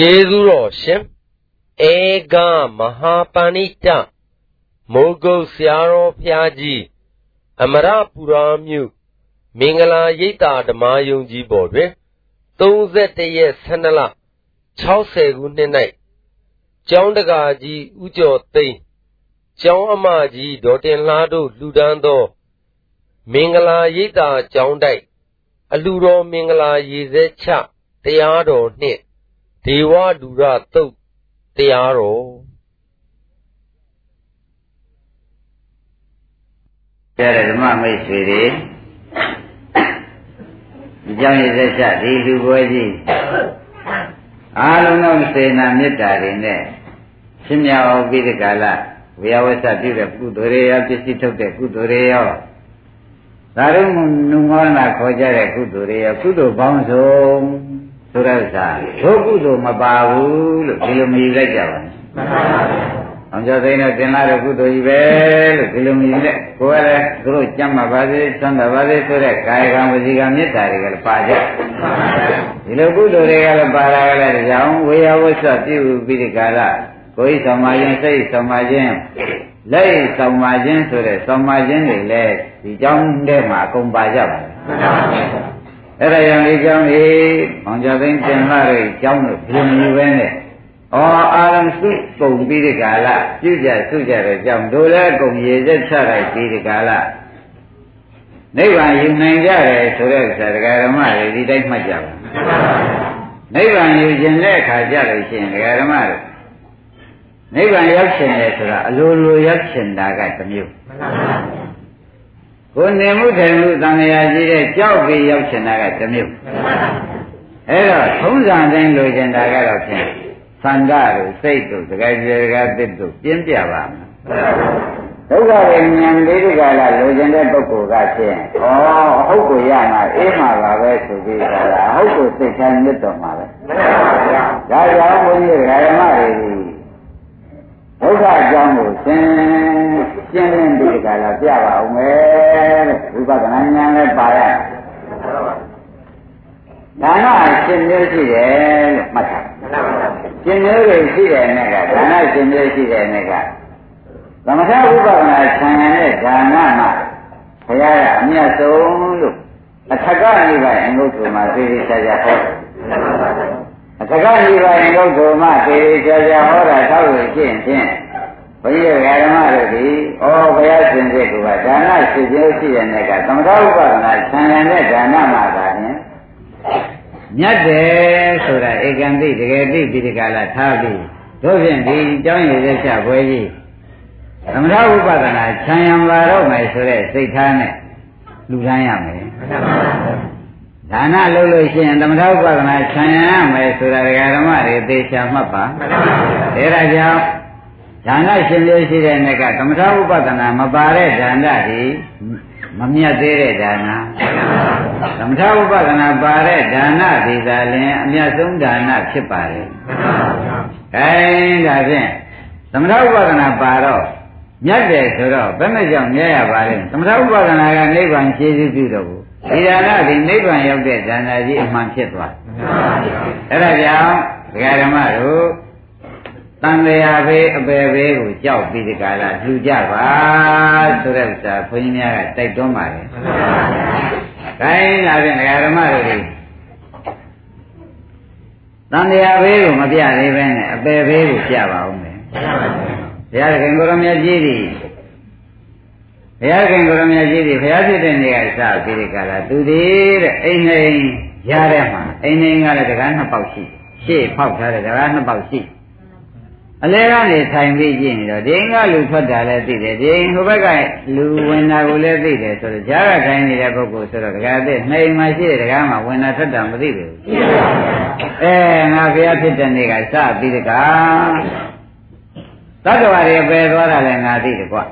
ကျေးဇူးတော်ရှင်ဧကမဟာပဏိတမိုးကုတ်ဆရာတော်ဖျားကြီးအမရပူရာမြို့မင်္ဂလာရိပ်သာဓမ္မယုံကြီးပေါ်တွင်31ရက်12လ60ခုနှစ်၌ကျောင်းတကာကြီးဥကျော်သိန်းကျောင်းအမကြီးဒေါ်တင်လှတို့လှူဒန်းသောမင်္ဂလာရိပ်သာကျောင်းတိုက်အလှတော်မင်္ဂလာရေစဲချတရားတော်နှင့် ဒေဝဒူရတုတ်တရားတော်ကျတဲ့ဓမ္မမိတ်ဆွေတွေဒီကြောင့်ရသက်ချဒီလူပွဲကြီးအားလုံးသောစေနာမေတ္တာတွေနဲ့ရှင်မြောက်ပြီးဒီကလာဝေယဝဆပြုတဲ့ကုသိုလ်တွေရောပစ္စည်းထုတ်တဲ့ကုသိုလ်တွေရောသာရုံနုမောနာခေါ်ကြတဲ့ကုသိုလ်တွေရောကုသိုလ်ပေါင်းစုံ ဆိုတဲ့ဥစ္စာဒုကုသိုလ်မပါဘူးလို့ဒီလိုမယူလိုက်ကြပါနဲ့။အောင်ကြသိနေတင်လာတဲ့ကုသိုလ်ကြီးပဲလို့ဒီလိုမယူနဲ့။ကိုယ်ကလည်းသူတို့ကြမ်းမှာပါစေသံသာပါစေဆိုတဲ့ကာယကံဝစီကံမေတ္တာတွေကလည်းပါကြ။ဒီလိုကုသိုလ်တွေကလည်းပါလာကြတဲ့ကြောင့်ဝေယဝဆပြုပြီးဒီကာလကိုယ်ဆောင်မခြင်းစိတ်ဆောင်မခြင်းလက်ဆောင်မခြင်းဆိုတဲ့ဆောင်မခြင်းတွေလည်းဒီကြောင်းထဲမှာအကုန်ပါကြပါလား။ အဲ့ဒါကြောင့်ဒီကျောင်းကြီးအောင်ကြသိန်းတင်လာတဲ့ကျောင်းတို့ဘယ်လိုမျိုးပဲနဲ့ဩအာရံစုပုံပြီးဒီကာလပြုကြစုကြတဲ့ကျောင်းတို့လည်းအကုန်ရေသက်ချလိုက်ပြီးဒီကာလနိဗ္ဗာန်ယူနိုင်ကြတယ်ဆိုတဲ့ဥစ္စာတရားဓမ္မတွေဒီတိုင်းမှတ်ကြပါနိဗ္ဗာန်ယူခြင်းတဲ့အခါကြလို့ရှိရင်တရားဓမ္မတွေနိဗ္ဗာန်ရောက်ခြင်းလေဆိုတာအလိုလိုရောက်ခြင်းတာကတစ်မျိုး ကိုနေမှုထိုင်မှုသံဃာကြီးတဲ့ကြောက်ပြီးရောက်ချင်တာကတစ်မျိုးအဲ့တော့ထုံးစံတိုင်းလိုချင်တာကတော့ဖြင့်သံဃာတို့စိတ်တို့တကယ်ကြေတကယ်သစ်တို့ပြင်းပြပါမယ်ဒုက္ခဝိညာဉ်လေးဒီကလာလိုချင်တဲ့ပုဂ္ဂိုလ်ကဖြင့်ဩဟုတ်ကိုရမှာအေးမှာပါပဲဆိုပြီးတာဟုတ်ကိုစိတ်ချမ်းမြတ်တော်မှာပဲဒါကြောင့်ဘုန်းကြီးဓမ္မတွေဒုက္ခအကြောင်းကိုရှင်း ရှင်းလင်းပြီးကြလာပြပါဦးမယ်ဝိပဿနာဉာဏ်လည်းပါရဒါနရှင်မျိုးရှိတယ်လို့မှတ်ထားရှင်မျိုးတွေရှိတယ်နဲ့ကဒါနရှင်မျိုးရှိတယ်နဲ့ကသမထဝိပဿနာဆံရတဲ့ဒါနမှာဘုရားကအမြတ်ဆုံးလို့အထက်ကနိဗ္ဗာန်အငုတ်ကိုမှသိသိချာချာဟောအစကားဒီပိုင်းပုဂ္ဂိုလ်မှသေချာချာဟောတာသောက်လို့ရှင်းဖြင့် ဘုရားဓမ္မတို့ဒီဩဘုရားရှင်စိတ်ကဒါနရှိခြင်းရှိတဲ့နေ့ကသမထဥပဒနာဆံရတဲ့ဒါနမှာသာဖြင့်မြတ်တယ်ဆိုတာဧကံတိတကယ်သိပြီးဒီကလာထားပြီးတို့ဖြင့်ဒီအကြောင်းရည်သက်ချပွဲကြီးသမထဥပဒနာဆံရံပါတော့မယ်ဆိုတဲ့စိတ်ထားနဲ့လူထမ်းရမယ်ဒါနလုပ်လို့ရှိရင်သမထဥပဒနာခြံရမယ်ဆိုတာဒကာဓမ္မတွေသေချာမှတ်ပါအဲဒါကြောင့် ဒါနရှင်လို့ရှိတဲ့နေ့ကသမထဥပဒနာမပါတဲ့ဒါနတွေမမြတ်သေးတဲ့ဒါနသမထဥပဒနာပါတဲ့ဒါနဒီသာလင်အမြတ်ဆုံးဒါနဖြစ်ပါလေအဲဒါဖြင့်သမထဥပဒနာပါတော့မြတ်တယ်ဆိုတော့ဘယ်နဲ့ကြောင့်မြဲရပါလဲသမထဥပဒနာကနိဗ္ဗာန်ခြေစွပြုတော့ဒီဒါနဒီနိဗ္ဗာန်ရောက်တဲ့ဒါနကြီးအမှန်ဖြစ်သွားအဲ့ဒါကြောင့်ဒကာဓမ္မတို့ တန်လျာဘေးအပေဘေးကိုကြောက်ပြီးဒီကလာလှူကြပါဆိုတဲ့ဥစ္စာဘုန်းကြီးများကတိုက်တွန်းပါတယ်။ခိုင်းလာတဲ့ဒကာဓမ္မတို့တွေတန်လျာဘေးကိုမပြသေးပဲနဲ့အပေဘေးကိုပြပါဦးမယ်။ဘုရားခင်ကိုရမကြီးတွေဘုရားခင်ကိုရမကြီးတွေဘုရားဖြစ်တဲ့နေရာစပြီးဒီကလာသူဒီတဲ့အိမ်နေရတဲ့မှာအိမ်နေကလည်းတကားနှစ်ပေါက်ရှိရှေ့ဖောက်ထားတဲ့တကားနှစ်ပေါက်ရှိ အလဲကနေထိုင်ပြီးကြည့်နေတော့ဒီအိမ်ကလူထွက်တာလည်းသိတယ်ဒီအိမ်ဟိုဘက်ကလူဝင်တာကိုလည်းသိတယ်ဆိုတော့ကြားကထိုင်နေတဲ့ပုဂ္ဂိုလ်ဆိုတော့တကားသိနှိမ်မှရှိတဲ့တကားမှာဝင်တာထွက်တာမသိဘူးအဲငါဘုရားဖြစ်တဲ့နေကစပြီးဒီကသတ္တဝါတွေပဲသွားတာလည်းငါသိတယ်ကွာ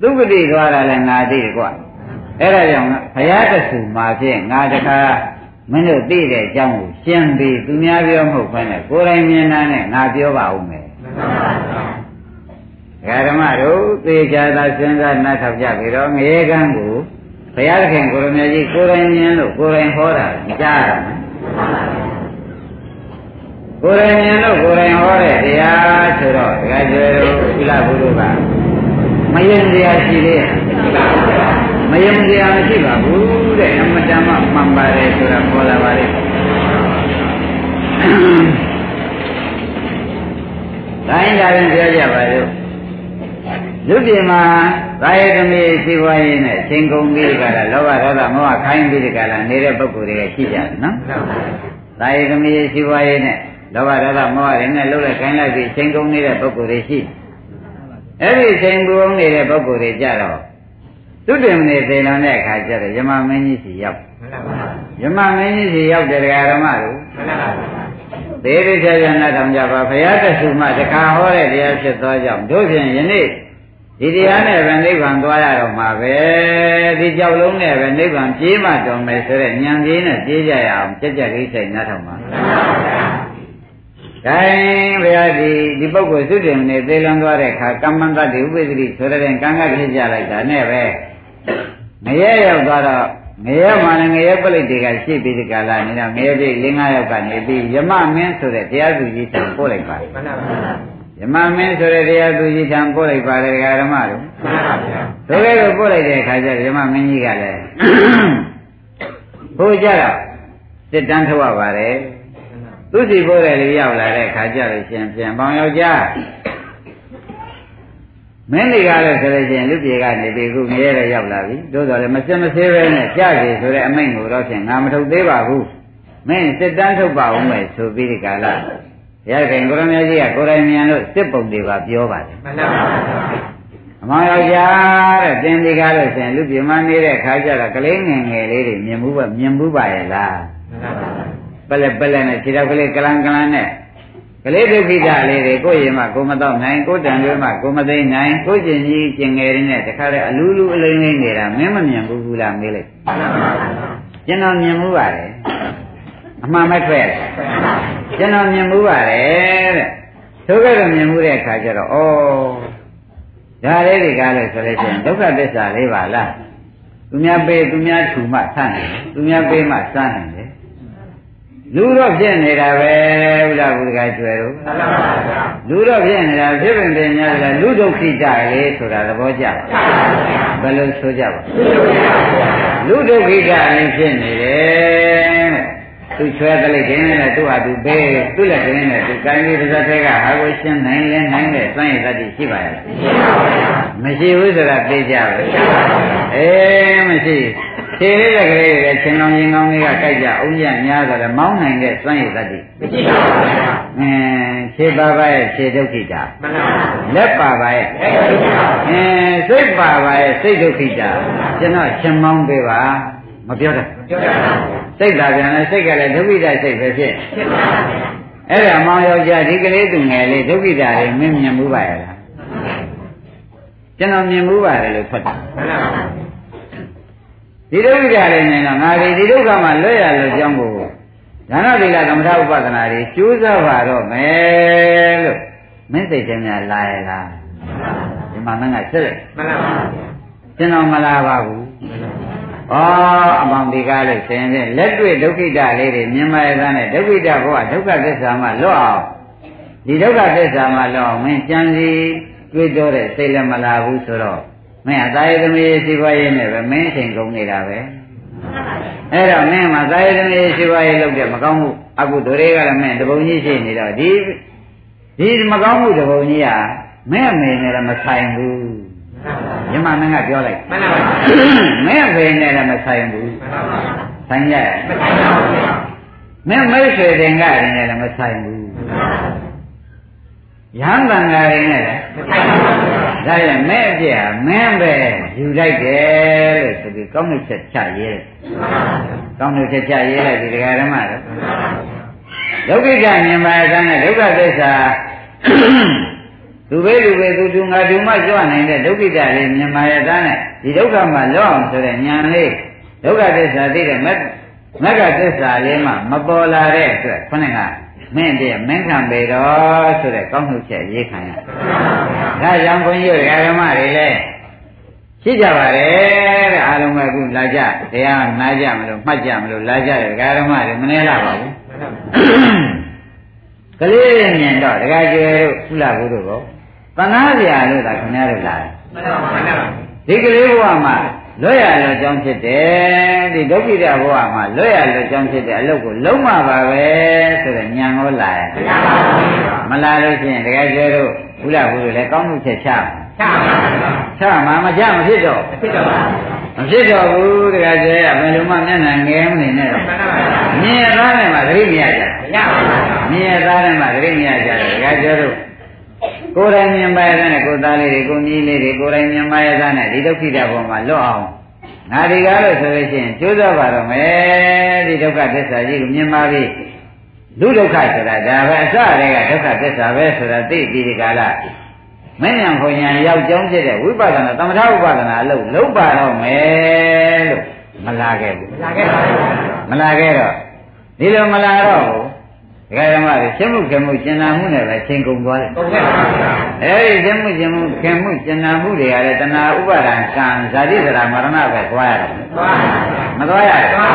သုဂတိသွားတာလည်းငါသိတယ်ကွာအဲ့ဒါကြောင့်ဘုရားတဆူမှာဖြင့်ငါတခါ မင်းတို့သိတဲ့အကြောင်းကိုရှင်းပြီးသူများပြောမဟုတ်ဘဲနဲ့ကိုယ်တိုင်မြင်တာနဲ့ငါပြောပါဦးမယ်ဓမ္မတို့သေချာသာစဉ်းစားနားထောင်ကြပြီးတော့ငရေကန်းကိုဘုရားသခင်ကိုရမကြီးကိုယ်တိုင်မြင်လို့ကိုယ်တိုင်ဟောတာကြားရမယ်ကိုယ်တိုင်ဉာဏ်လို့ကိုယ်တိုင်ဟောတဲ့တရားဆိုတော့ဒကာကျွယ်တို့သီလဘုရုကမယဉ်တရားရှိသေးရဲ့ မယဉ်တရားမရှိပါဘူးတဲ့အမတန်မှမှန်ပါတယ်ဆိုတာခေါ်လာပါလေတိုင်းကြရင်ပြောကြပါလို့လူပြည်မှာသာယသမီးစီပွားရေးနဲ့ချိန်ကုန်ပြီးကြတာလောဘဒေါသမောဟခိုင်းပြီးကြတာနေတဲ့ပုဂ္ဂိုလ်တွေကရှိကြတယ်နော်။သာယသမီးစီပွားရေးနဲ့လောဘဒေါသမောဟတွေနဲ့လှုပ်လိုက်ခိုင်းလိုက်ပြီးချိန်ကုန်နေတဲ့ပုဂ္ဂိုလ်တွေရှိ။အဲ့ဒီချိန်ကုန်နေတဲ့ပုဂ္ဂိုလ်တွေကြတော့ သူတင်မနေသေလွန်တဲ့အခါကျတော့ယမမင်းကြီးစီရောက်။ယမမင်းကြီးစီရောက်တဲ့ဓမ္မတို့သေရိချာချာနာထောင်ကြပါဘုရားတဆုမှတခါဟောတဲ့တရားဖြစ်သောကြောင့်တို့ဖြင့်ယနေ့ဒီတရားနဲ့ပဲနိဗ္ဗာန်သွားရတော့မှာပဲဒီကြောက်လုံးနဲ့ပဲနိဗ္ဗာန်ပြေးမှတော်မယ်ဆိုတဲ့ဉာဏ်ကြီးနဲ့ပြေးကြရအောင်ကြက်ကြက်လေးဆိုင်နားထောင်ပါဒါရင်ဘုရားဒီဒီပုဂ္ဂိုလ်သုတေမနေသေလွန်သွားတဲ့အခါကမ္မန္တတိဥပ္ပဒိဆိုတဲ့ကံကဖြစ်ကြလိုက်တာနဲ့ပဲ ငရဲရောက်သွားတော့ငရဲမှာလည်းငရဲပလိတ်တွေကရှိပြီးဒီကလာနေတော့ငရဲပြိ၄၅ယောက်ကနေပြီးယမမင်းဆိုတဲ့တရားသူကြီးတန်ပို့လိုက်ပါမှန်ပါပါယမမင်းဆိုတဲ့တရားသူကြီးတန်ပို့လိုက်ပါတယ်ဓမ္မတို့မှန်ပါဗျာဆိုတဲ့ကိုပို့လိုက်တဲ့အခါကျယမမင်းကြီးကလည်းဟိုကြတော့စစ်တန်းထုတ်ရပါတယ်သူစီပို့တဲ့လူရောက်လာတဲ့အခါကျလို့ရှင်ပြန်ပေါင်ယောက်ျား မင်းတွေကလည်းဆိုလို့ရှိရင်လူပြေကနေပြီးခုငရဲတော့ရောက်လာပြီသို့တော်လည်းမစင်မဆေးပဲနဲ့ကြားစီဆိုတဲ့အမိန့်ကိုတော့ဖြင့်ငါမထုတ်သေးပါဘူးမင်းစစ်တန်းထုတ်ပါဦးမယ်ဆိုပြီးဒီကလာဘုရားခင်ကိုရမကြီးကကိုယ်တိုင်မြန်လို့စစ်ပုံတွေပါပြောပါတယ်မှန်ပါပါအမောင်ယောက်ျားတဲ့တင်ဒီကားလို့ရှင်လူပြမနေတဲ့ခါကျတော့ကလေးငယ်ငယ်လေးတွေမြင်မှုပဲမြင်မှုပါရဲ့လားမှန်ပါပါပလက်ပလက်နဲ့ခြေထောက်ကလေးကလန်ကလန်နဲ့ ကလေးဒုက္ခိတလေးတွေကိုရင်မှကိုမတော့နိုင်ကိုတန်တွေမှကိုမသိနိုင်ကိုကျင်ကြီးကျင်ငယ်ရင်းနဲ့တခါတည်းအလူလူအလိမ့်လိမ့်နေတာမင်းမမြင်ဘူးဘူးလားမေးလိုက်ကျွန်တော်မြင်မှုပါတယ်အမှန်မထွက်ရကျွန်တော်မြင်မှုပါတယ်တဲ့ဆိုကြတော့မြင်မှုတဲ့အခါကျတော့ဩဒါလေးတွေကလည်းဆိုလို့ရှိရင်ဒုက္ခသစ္စာလေးပါလားသူများပေးသူများထူမှဆန့်တယ်သူများပေးမှစမ်းတယ် လူတော့ဖြစ်နေတာပဲဘုရားဘုရားကျွယ်တို့လူတော့ဖြစ်နေတာဖြစ်ပင်ပင်များတယ်လူဒုက္ခိတလေဆိုတာသဘောကျဘယ်လိုဆိုကြပါလူဒုက္ခိတလည်းဖြစ်နေတယ်သူချွဲတလိတ်ခင်းနဲ့သူ့ဟာသူပေးသူ့လက်ခင်းနဲ့သူကိုင်းလေးတစ်စက်သေးကဟာကိုရှင်းနိုင်လဲနိုင်တဲ့စွန့်ရည်တတ်ရှိပါရဲ့မရှိဘူးဆိုတာသိကြပါအေးမရှိ ခြေလေးတဲ့ကလေးတွေချင်းလောင်ရင်ကောင်းလေးကကြိုက်ကြအောင်ရများဆိုတော့မောင်းနိုင်တဲ့စွမ်းရည်တတ်တယ်မရှိပါဘူးဗျာအင်းခြေပါပါရဲ့ခြေဒုက္ခိတာမှန်ပါဘူးလက်ပါပါရဲ့လက်ဒုက္ခိတာအင်းစိတ်ပါပါရဲ့စိတ်ဒုက္ခိတာကျွန်တော်ချင်းမောင်းပေးပါမပြောတော့ပြောတာစိတ်သာပြန်လဲစိတ်ကလည်းဒုက္ခိတစိတ်ပဲဖြစ်ဖြစ်ပါဘူးအဲ့ဒါမောင်ယောက်ျားဒီကလေးသူငယ်လေးဒုက္ခိတာလေးမင်းမြင်မှုပါရဲ့လားကျွန်တော်မြင်မှုပါတယ်လို့ဖတ်တာမှန်ပါဘူး ဒီဒုက္ခလည်းနေတော့ငါဒီဒီဒုက္ခမှာလွတ်ရလို့ကြောင်းကိုဒါနသီလကမ္မထာဥပဒနာတွေကျိုးစားပါတော့မယ်လို့မင်းစိတ်ထဲများလာရလားဒီမှာမင်းကစစ်လိုက်မှန်ပါပါကျွန်တော်မလာပါဘူးဩအမောင်ဒီကားလို့ဆင်းတဲ့လက်တွေ့ဒုက္ခိတလေးတွေမြင်မှရသားနဲ့ဒုက္ခိတဘဝဒုက္ခသစ္စာမှလွတ်အောင်ဒီဒုက္ခသစ္စာမှလွတ်အောင်မင်းကြံစီတွေးတော့တဲ့စိတ်လည်းမလာဘူးဆိုတော့ မင်းအသာယသမီးရှိပါရဲ့နဲ့ပဲမင်းချိန်ကုန်နေတာပဲအဲ့တော့မင်းမှာသာယသမီးရှိပါရဲ့လုပ်တဲ့မကောင်းမှုအကုသိုလ်တွေကလည်းမင်းတပုံကြီးရှိနေတော့ဒီဒီမကောင်းမှုတပုံကြီးကမင်းအမေနဲ့လည်းမဆိုင်ဘူးညမမင်းကပြောလိုက်မှန်ပါပါမင်းအဖေနဲ့လည်းမဆိုင်ဘူးမှန်ပါပါဆိုင်ရမဆိုင်ပါဘူးမင်းမိတ်ဆွေတင်ကရင်လည်းမဆိုင်ဘူးမှန်ပါပါရဟန်းတန်ဃာတွေနဲ့လည်း ဒါရမဲ့အပြည့်ဟာမင်းပဲယူလိုက်တယ်လို့ဆိုပြီးကောင်းတဲ့ချက်ချရေးတယ်ကောင်းတဲ့ချက်ချရေးလိုက်ဒီတရားဓမ္မတော့ဒုက္ခိတမြင်ပါတဲ့နဲ့ဒုက္ခသစ္စာသူပဲလူပဲသူသူငါသူမှကြွနိုင်တဲ့ဒုက္ခိတလေးမြင်ပါရဲ့သားနဲ့ဒီဒုက္ခမှာလောအောင်ဆိုတဲ့ဉာဏ်လေးဒုက္ခသစ္စာသိတဲ့မမဂ္ဂသစ္စာလေးမှမပေါ်လာတဲ့အတွက်ခொနဲ့က မင်းတည်းမင်းခံပေတော့ဆိုတဲ့ကောင်းမှုချက်ရေးခံရ။ဒါကြောင့်ခွန်ကြီးဓမ္မတွေလည်းရှိကြပါတယ်တဲ့အားလုံးကအခုလာကြတရားနာကြမလို့မှတ်ကြမလို့လာကြတယ်ဓမ္မတွေမနှဲလာပါဘူး။ကလေးတွေမြင်တော့တခါကျွဲတို့ကုလဘုတို့ကောတနာစရာလို့သာခင်ဗျားတို့လာတယ်ဒီကလေးဘဝမှာ လွတ်ရလွတ်ကြောင်းဖြစ်တယ်ဒီဒုက္ခိတဘဝမှာလွတ်ရလွတ်ကြောင်းဖြစ်တဲ့အလုပ်ကိုလုံးမပါပဲဆိုတော့ညံဟောလာရမလာလို့ရှိရင်တကယ်ကျတော့ဘုရားဘုရားလည်းကောင်းမှုချက်ချချချမှာမချမဖြစ်တော့ဖြစ်တော့မဖြစ်တော့ဘူးတကယ်ကျရဘယ်လိုမှမျက်နှာငယ်မနေနဲ့တော့မြင်ရသားနဲ့မှသတိမရကြမရပါဘူးမြင်ရသားနဲ့မှသတိမရကြတယ်တကယ်ကျတော့ ကိုယ်တိုင်မြင်ပါရတဲ့ကိုယ်သားလေးတွေကိုမြည်လေးတွေကိုယ်တိုင်မြင်ပါရတဲ့ဒီဒုက္ခိတဘုံမှာလွတ်အောင်ငါဒီကားလို့ဆိုလို့ရှိရင်ကျိုးစားပါတော့မယ်ဒီဒုက္ခသစ္စာကြီးကိုမြင်ပါပြီလူဒုက္ခဆိုတာဒါပဲအစတည်းကဒုက္ခသစ္စာပဲဆိုတာသိပြီးဒီကာလမဉ္ဇဉ်ဘုံညာရောက်ကြောင်းဖြစ်တဲ့ဝိပဿနာသမထဝိပဿနာအလုပ်လုံးပါတော့မယ်လို့မလာခဲ့ဘူးမလာခဲ့ပါဘူးမလာခဲ့တော့ဒီလိုမလာတော့ဘူးဒ ကာဓမ္မတွေရှင်းမှုခင်မှုကျင်နာမှုနဲ့ပဲချိန်ကုန်သွားတယ်ကုန်ပါဘူးအဲဒီရှင်းမှုကျင်မှုခင်မှုကျင်နာမှုတွေကလည်းတဏှာဥပါဒံကံဇာတိသရမရဏပဲသွားရတယ်မသွားရဘူး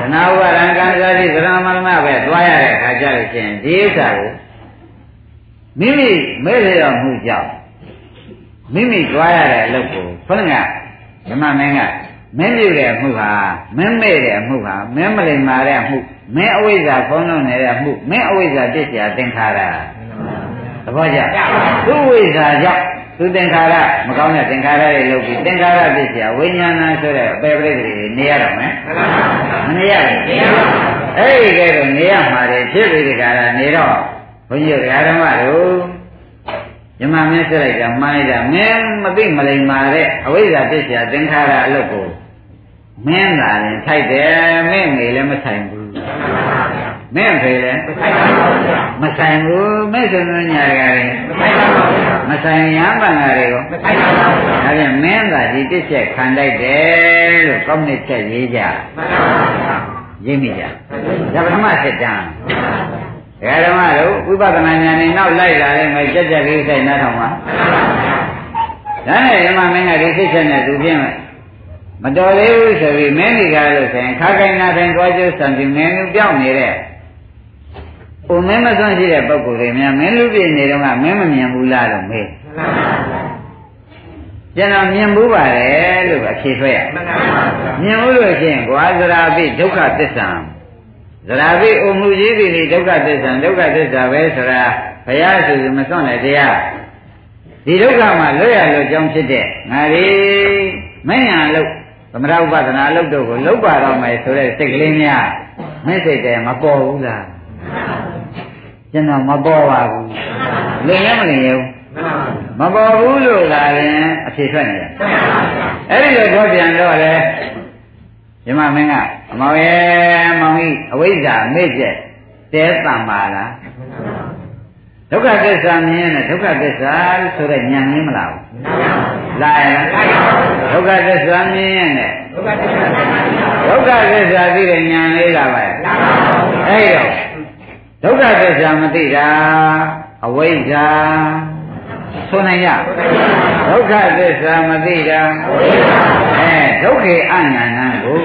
တဏှာဥပါဒံကံဇာတိသရမရဏပဲသွားရတဲ့အခါကျလို့ရှိရင်ဒီဥစ္စာကိုမိမိမဲ့ရမှုကြောင့်မိမိသွားရတဲ့အလုပ်ကိုဘုရားဓမ္မမင်းကမင်းပြုတဲ့အမှုဟာမင်းမဲ့တဲ့အမှုဟာမင်းမလိမ္မာတဲ့အမှု မင်းအဝိဇ္ဇာခေါင်းလုံးနေတဲ့အမှုမင်းအဝိဇ္ဇာပြစ်စရာသင်္ခါရသဘောကျသူ့ဝိဇ္ဇာကြောင့်သူသင်္ခါရမကောင်းတဲ့သင်္ခါရတွေလုပ်ပြီးသင်္ခါရပြစ်စရာဝိညာဏဆိုတဲ့အပေပြိတ္တိနေရတော့မယ်မနေရဘူးအဲ့ဒီကဲတော့နေရမှာတယ်ဖြစ်ပြီးဒီကရနေတော့ဘုန်းကြီးတရားဓမ္မတို့ညမမင်းဆက်လိုက်တာမှားလိုက်တာမင်းမသိမလိမ္မာတဲ့အဝိဇ္ဇာပြစ်စရာသင်္ခါရအလုပ်ကိုမင်းသာရင်ထိုက်တယ်မင်းငေလည်းမဆိုင်ဘူး မင်းဖေလည်းမဆိုင်ဘူးမင်းဆိုလို့ညာကြတယ်မဆိုင်ရမ်းပန်တာတွေကိုဒါပြန်မင်းသာဒီတစ်ချက်ခံလိုက်တယ်လို့ကောင်းတဲ့ချက်ရေးကြရေးမိကြဒါပထမစစ်တမ်းဒကာဓမ္မတို့ဝိပဿနာဉာဏ်နဲ့နောက်လိုက်လာတဲ့ငယ်ကြက်ကြက်လေးဆိုင်နားထောင်ပါဒါနဲ့ဓမ္မမင်းကဒီစိတ်ချက်နဲ့သူပြင်းမယ် မတော်သေးဘူးဆိုပြီးမင်းဒီကားလို့ဆိုရင်ခါကိုင်းနာတိုင်းသွားကျိုးဆံပြီးမင်းလူပြောင်းနေတဲ့။ပုံမင်းမစွန့်ရှိတဲ့ပုဂ္ဂိုလ်တွေများမင်းလူပြည့်နေတော့ကမင်းမမြင်ဘူးလားလို့မေး။ကျွန်တော်မြင်ဘူးပါတယ်လို့အဖြေထွက်ရ။မြင်ဘူးလို့ရှိရင်ကွာသရာပိဒုက္ခသစ္စာသရာပိအုံမှုကြီးပြီဒုက္ခသစ္စာဒုက္ခသစ္စာပဲဆိုတာဘုရားဆိုမစွန့်တဲ့တရားဒီဒုက္ခမှာလွတ်ရလွတ်ကြောင်းဖြစ်တဲ့ငါဒီမဉ္ဇဏ်လို့ သမထဥပဒနာအလုပ်တို့ကိုလုပ်ပါတော့မယ်ဆိုတဲ့စိတ်ကလေးများမစိတ်တည်းမပေါ်ဘူးလားကျွန်တော်မပေါ်ပါဘူးလင်ရမလင်ရဘူးမပေါ်ဘူးလို့သာရင်အဖြေထွက်နေတယ်အဲ့ဒီလိုတော့ပြန်တော့လေမြမမင်းကအမောင်ရဲ့မောင်ကြီးအဝိဇ္ဇာမေ့ကျက်တဲတံပါလားဒုက္ခသစ္စာမြင်တဲ့ဒုက္ခသစ္စာဆိုတဲ့ဉာဏ်မင်းမလားဘူး လာရလားဒုက္ခသစ္စာမြင်ရင်လည်းဒုက္ခသစ္စာသိတဲ့ဉာဏ်လေးလာပါရဲ့အဲ့တော့ဒုက္ခသစ္စာမသိတာအဝိဇ္ဇာဆိုနိုင်ရဒုက္ခသစ္စာမသိတာအဲဒုက္ခေအနန္နကို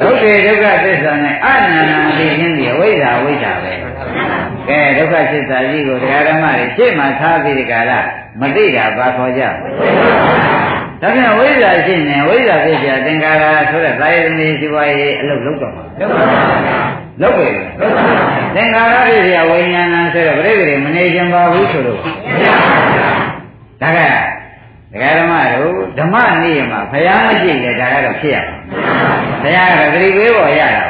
ဒုက္ခေဒုက္ခသစ္စာနဲ့အနန္နသိခြင်းဒီအဝိဇ္ဇာအဝိဇ္ဇာပဲကဲဒုက္ခသစ္စာကြီးကိုတရားဓမ္မတွေရှေ့မှာထားပြီးဒီကရမသိတာဘာခေါ်ကြဒါပြန်ဝိဇ္ဇာရှိနေဝိဇ္ဇာဖြစ်ကြသင်္ခါရဆိုတဲ့သာယသမီးစီဝါရေးအလုပ်လုပ်တော့မှာလုပ်ပါဘူးလုပ်ပြီသင်္ခါရဖြစ်ကြဝိညာဏဆိုတဲ့ပြိတ္တိမနေခြင်းပါဘူးဆိုလို့ဒါက ဒကာဓမ္မတို့ဓမ္မနေ့မှာဘုရားမရှိလေဒါကတော့ဖြစ်ရမှာဘုရားကသတိပေးပေါ်ရတာ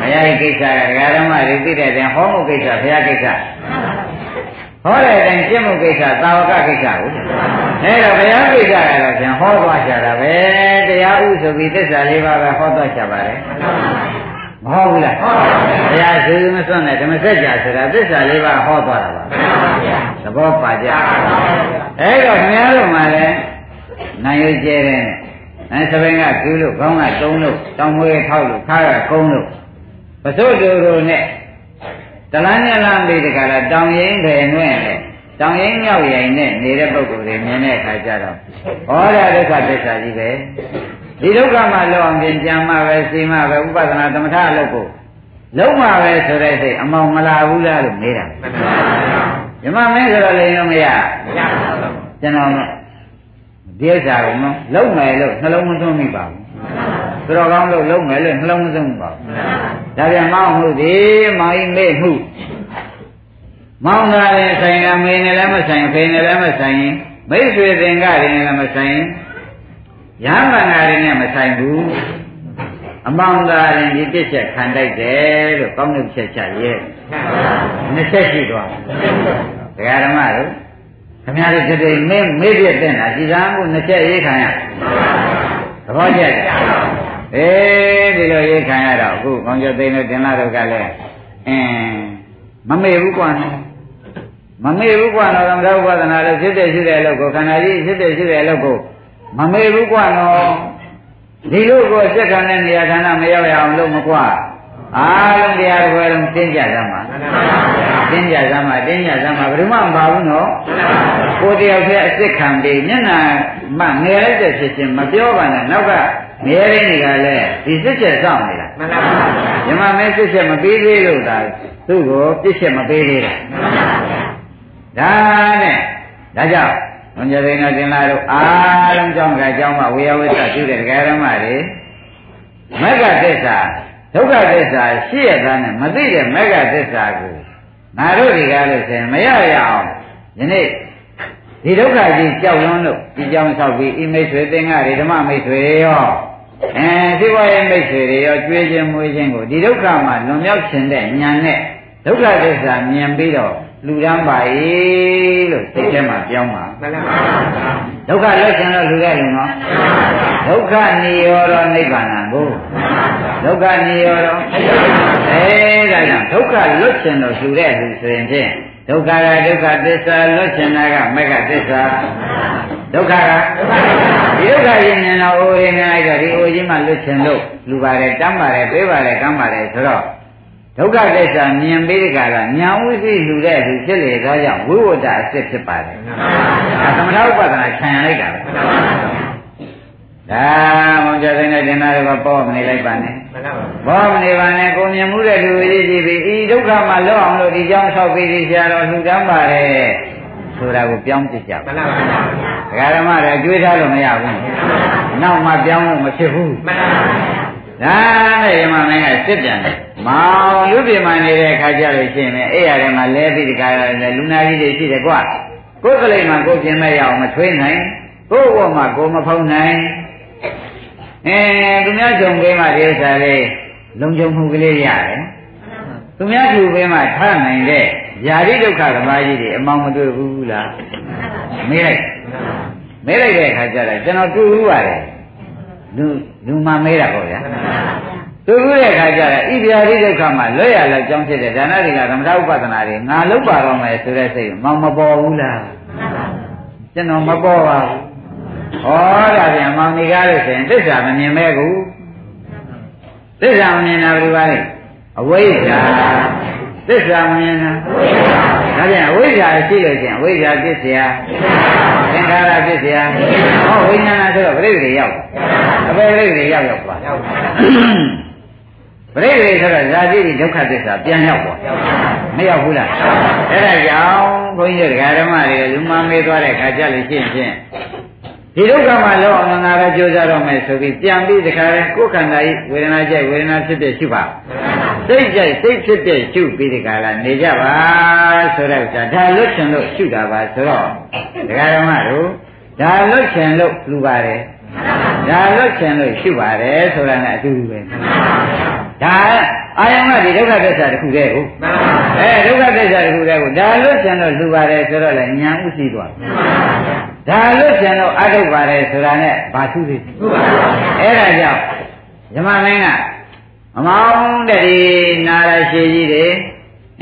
ဘုရားရဲ့ကိစ္စကဒကာဓမ္မတွေသိတဲ့တဲ့ဟောမှုကိစ္စဘုရားကိစ္စဟောတဲ့အတိုင်းပြည့်မှုကိစ္စသာဝကကိစ္စကိုအဲတော့ဘုရားကိစ္စကတော့ပြန်ဟောသွားကြတာပဲတရားဥဆိုပြီးသစ္စာလေးပါးပဲဟောသွားကြပါတယ် မဟုတ်ဘူးလားဟုတ်ပါဘူးဘုရားရှင်မစွန့်တဲ့ဓမ္မစကြာဆိုတာသစ္စာလေးပါးဟောသွားတာပါသဘောပါကြအဲတော့ခင်ဗျားတို့မှလည်းနိုင်ရွကျဲတဲ့အဲသဘင်ကကျူးလို့ခေါင်းကတုံးလို့တောင်မွေးထောက်လို့ခါကကုန်းလို့ပစိုးတူတို့နဲ့တလန်းညလန်းလေးတကလားတောင်ရင်ပဲနှွဲ့လေတောင်ရင်မြောက်ရင်နဲ့နေတဲ့ပုဂ္ဂိုလ်တွေမြင်တဲ့အခါကျတော့ဟောရဒုက္ခသစ္စာကြီးပဲ ဒီဒုက္ခမှာလောက်အောင်ပြင်ကြံမှပဲစီမှပဲဥပဒနာသမထအလုပ်ကိုလုံးမှာပဲဆိုတဲ့စိတ်အမောင်မလာဘူးလားလို့မေးတာဓမ္မမင်းဆိုတော့လည်းမရကျွန်တော်ဒီဥစ္စာကိုနော်လုံးမယ်လို့နှလုံးမသွင်းမိပါဘူးသူတော်ကောင်းလို့လုံးမယ်လို့နှလုံးမသွင်းပါဘူးဒါပြန်မောင်းမှုဒီမောင်ကြီးမေ့မှုမောင်းတာလည်းဆိုင်ကမေနဲ့လည်းမဆိုင်ဖေနဲ့လည်းမဆိုင်ရင်မိတ်ဆွေသင်္ကတွေနဲ့လည်းမဆိုင် ရဟန်းမန္တာတွေနဲ့မဆိုင်ဘူးအမောင်သာရင်ဒီတစ်ချက်ခံတိုက်တယ်လို့ကောင်းတဲ့ချက်ချရဲ့နှစ်ချက်ရှိသွားဒကာဓမ္မတို့ခင်ဗျားတို့တည်းမင်းမေ့ပြတဲ့နာစီစံကိုနှစ်ချက်ရေးခံရသဘောကျတယ်အေးဒီလိုရေးခံရတော့အခုကောင်းကျသိန်းတို့တင်လာတော့ကလည်းအင်းမမေ့ဘူးကွာနော်မမေ့ဘူးကွာနော်သမထဥပဒနာလို့ဖြစ်တဲ့ရှိတဲ့အလုပ်ကိုခန္ဓာကြီးဖြစ်တဲ့ရှိတဲ့အလုပ်ကို မမေ့ဘူးကွာနော်ဒီလိုကိုစက်ခံတဲ့နေရာဌာနမရောက်ရအောင်လို့မကွာအားလုံးတရားတော်လုံးတင်းကြသမှာတင်းကြသမှာတင်းကြသမှာဘယ်သူမှမပါဘူးနော်ကိုတယောက်တည်းအစ်စ်ခံပြီးမျက်နှာမှငယ်လိုက်တဲ့ဖြစ်ချင်းမပြောပါနဲ့နောက်ကငယ်ရင်းတွေကလည်းဒီစစ်ချက်စောင့်နေတာမှန်ပါပါညီမမဲစစ်ချက်မပေးသေးလို့ဒါသူ့ကိုပြစ်ချက်မပေးသေးတာဒါနဲ့ဒါကြောင့်ဘု န်းကြီးသိန်းတော်တင်လာတို့အားလုံးကြောင်းကကြောင်းမှဝေယဝိသပြုတဲ့ဒကာရမတွေမက္ကသစ္စာဒုက္ခသစ္စာရှိရတာနဲ့မသိတဲ့မက္ကသစ္စာကိုငါတို့တွေကလို့ဆိုရင်မရရအောင်ယနေ့ဒီဒုက္ခကြီးကြောက်လွန်းလို့ဒီကြောင်းဆောက်ပြီးအိမိတ်ဆွေသင်္ဃတွေဓမ္မမိတ်ဆွေရောအဲဒီဘဝရဲ့မိတ်ဆွေတွေရောကြွေးခြင်းမွေးခြင်းကိုဒီဒုက္ခမှာလွန်မြောက်ခြင်းတဲ့ဉာဏ်နဲ့ဒုက္ခသစ္စာမြင်ပြီးတော့ လူတန်းပါ၏လို့စိတ်ထဲမှာပြောင်းပါမှန်ပါပါဒုက္ခလွတ်ခြင်းတော့လူရဲ့လူနော်ဒုက္ခនិရောဓနိဗ္ဗာန်ကိုဒုက္ခនិရောဓအဲဒါကြောင့်ဒုက္ခလွတ်ခြင်းတော့လူတဲ့လူဆိုရင်ဖြင့်ဒုက္ခကဒုက္ခသစ္စာလွတ်ခြင်းကမက္ခသစ္စာဒုက္ခကဒီဒုက္ခရင်ဉာဏ်တော်အိုရင်းနေလိုက်တော့ဒီအိုကြီးမှလွတ်ခြင်းလို့လူပါတယ်တမ်းပါတယ်ပေးပါတယ်ကမ်းပါတယ်ဆိုတော့ ဒုက္ခသစ္စာမြင်ပြီးကြတာညာဝိသိလူတဲ့လူဖြစ်လေသောကြောင့်ဝိဝတ္တအစစ်ဖြစ်ပါတယ်။ဒါသမထဥပဒနာခြံရလိုက်တာပဲ။ဒါမောင်ကျတဲ့နဲ့တင်တာတွေကပေါ်မနေလိုက်ပါနဲ့။ပေါ်မနေပါနဲ့ကိုမြင်မှုတဲ့လူကြီးကြည့်ပြီးဤဒုက္ခမှာလွတ်အောင်လို့ဒီကြောင့်ဆောက်ပြီးဒီဆရာတော်လှူဒန်းပါတယ်ဆိုတာကိုပြောင်းပြကြပါ။မှန်ပါပါ။ဒကာဓမ္မတွေကြွေးထားလို့မရဘူး။နောက်မှပြောင်းလို့မဖြစ်ဘူး။မှန်ပါပါ။ ဒါနဲ့ယမမင်းကစစ်ပြန်တယ်။မောင်လူပြမှနေတဲ့ခါကြလို့ရှိရင်အဲ့ရထဲမှာလဲပြီးဒီကရလူနာကြီးတွေရှိတယ်ကွာ။ကိုယ်ကလေးမှကိုယ်ပြင်မဲ့ရအောင်မထွေးနိုင်။ကိုယ့်ဘောမှာကိုယ်မဖုံးနိုင်။အဲသူများကြုံပေးမှဒီဥစ္စာလေးလုံခြုံမှုကလေးရတယ်။သူများကြုံပေးမှထားနိုင်တဲ့ယာတိဒုက္ခဓမ္မကြီးတွေအမောင်မတွေ့ဘူးလား။မေးလိုက်။မေးလိုက်တဲ့အခါကျတော့ကျွန်တော်တွေ့ဘူးပါတယ်။ လူလူမှမေးတာပေါ့ဗျာသူခုတဲ့ခါကျတော့ဣဗျာတိဒုက္ခမှာလွတ်ရလောက်ကြောင်းဖြစ်တဲ့ဒါနတွေကသမထဥပဒနာတွေငါလုံးပါတော့မယ်ဆိုတဲ့စိတ်မောင်မပေါ်ဘူးလားကျွန်တော်မပေါ်ပါဘူးဟောဒါပြန်မောင်နေကားလို့ဆိုရင်သစ္စာမမြင်မဲ့ကူသစ္စာမမြင်တာဘယ်လိုပါလဲအဝိဇ္ဇာသစ္စာမမြင်တာ ဒါပြန်ဝိဇ္ဇာရှိလို့ချင်းဝိဇ္ဇာပစ္စယသင်္ခါရပစ္စယဟောဝိညာဏဆိုတော့ပြိဋ္ဌိရောက်အပေပြိဋ္ဌိရောက်ရောက်ပါပြိဋ္ဌိဆိုတော့ဇာတိဒုက္ခသစ္စာပြန်ရောက်ပါမရောက်ဘူးလားအဲ့ဒါကြောင့်ဘုန်းကြီးတရားဓမ္မတွေလူမမေးသွားတဲ့ခါကြလို့ရှိရင် ဒီဒုက္ခမှာလောအောင်ငါပဲကြိုးစားတော့မယ်ဆိုပြီးပြန်ပြီးတခါလဲကိုယ်ခန္ဓာဤဝေဒနာကြိုက်ဝေဒနာဖြစ်ဖြစ်ရှိပါစိတ်ကြိုက်စိတ်ဖြစ်ဖြစ်ရှုပြီးဒီကလာနေကြပါဆိုတော့ဒါလွတ်ချင်လို့ရှုတာပါဆိုတော့ဒကာဓမ္မတို့ဒါလွတ်ချင်လို့လူပါတယ်ဒါလွတ်ချင်လို့ရှုပါတယ်ဆိုတာနဲ့အတူတူပဲဒါအာယုံကဒီဒုက္ခသစ္စာတစ်ခုတည်းကိုအဲဒုက္ခသစ္စာတစ်ခုတည်းကိုဒါလွတ်ချင်လို့လူပါတယ်ဆိုတော့လည်းဉာဏ်ဥသိသွား ဒါလွတ်ချင်လို့အထုတ်ပါတယ်ဆိုတာနဲ့ဘာသူသေးအဲ့ဒါကြောင့်ဇမမင်းကအမောင်းတဲ့ဒီနာရရှိကြီးတွေ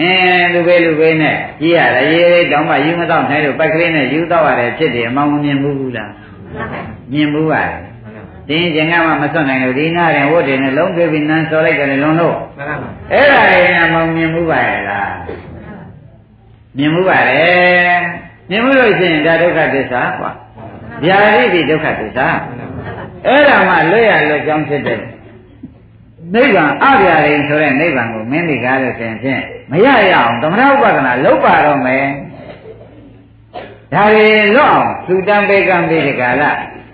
အင်းလူပဲလူပဲနဲ့ကြီးရတယ်ရေးရေးတောင်းမှယူမတော့နိုင်လို့ပိုက်ကလေးနဲ့ယူတော့ရတယ်ဖြစ်တယ်အမောင်းမမြင်ဘူးလားမြင်ဘူးပါတယ်တင်းကျင်ကမှမစွန့်နိုင်လို့ဒီနာရင်ဝတ်တယ်နဲ့လုံးပြေပြီးနန်းစော်လိုက်တယ်လုံးလို့အဲ့ဒါလေးကမောင်မြင်မှုပါရဲ့လားမြင်မှုပါတယ် မြင်မှုလို့ရှိရင်ဒါဒုက္ခသစ္စာကွာဗျာတိတိဒုက္ခသစ္စာအဲ့ဒါမှလွတ်ရလွတ်ကြောင်းဖြစ်တယ်နိဗ္ဗာန်အပြာရင်ဆိုတဲ့နိဗ္ဗာန်ကိုမင်းဒီကားလို့ဆိုရင်ဖြင့်မရရအောင်သမထဥပဒနာလုပ်ပါတော့မယ်ဒါတွေလွတ်အောင်သူတံပေကံပေတကာလ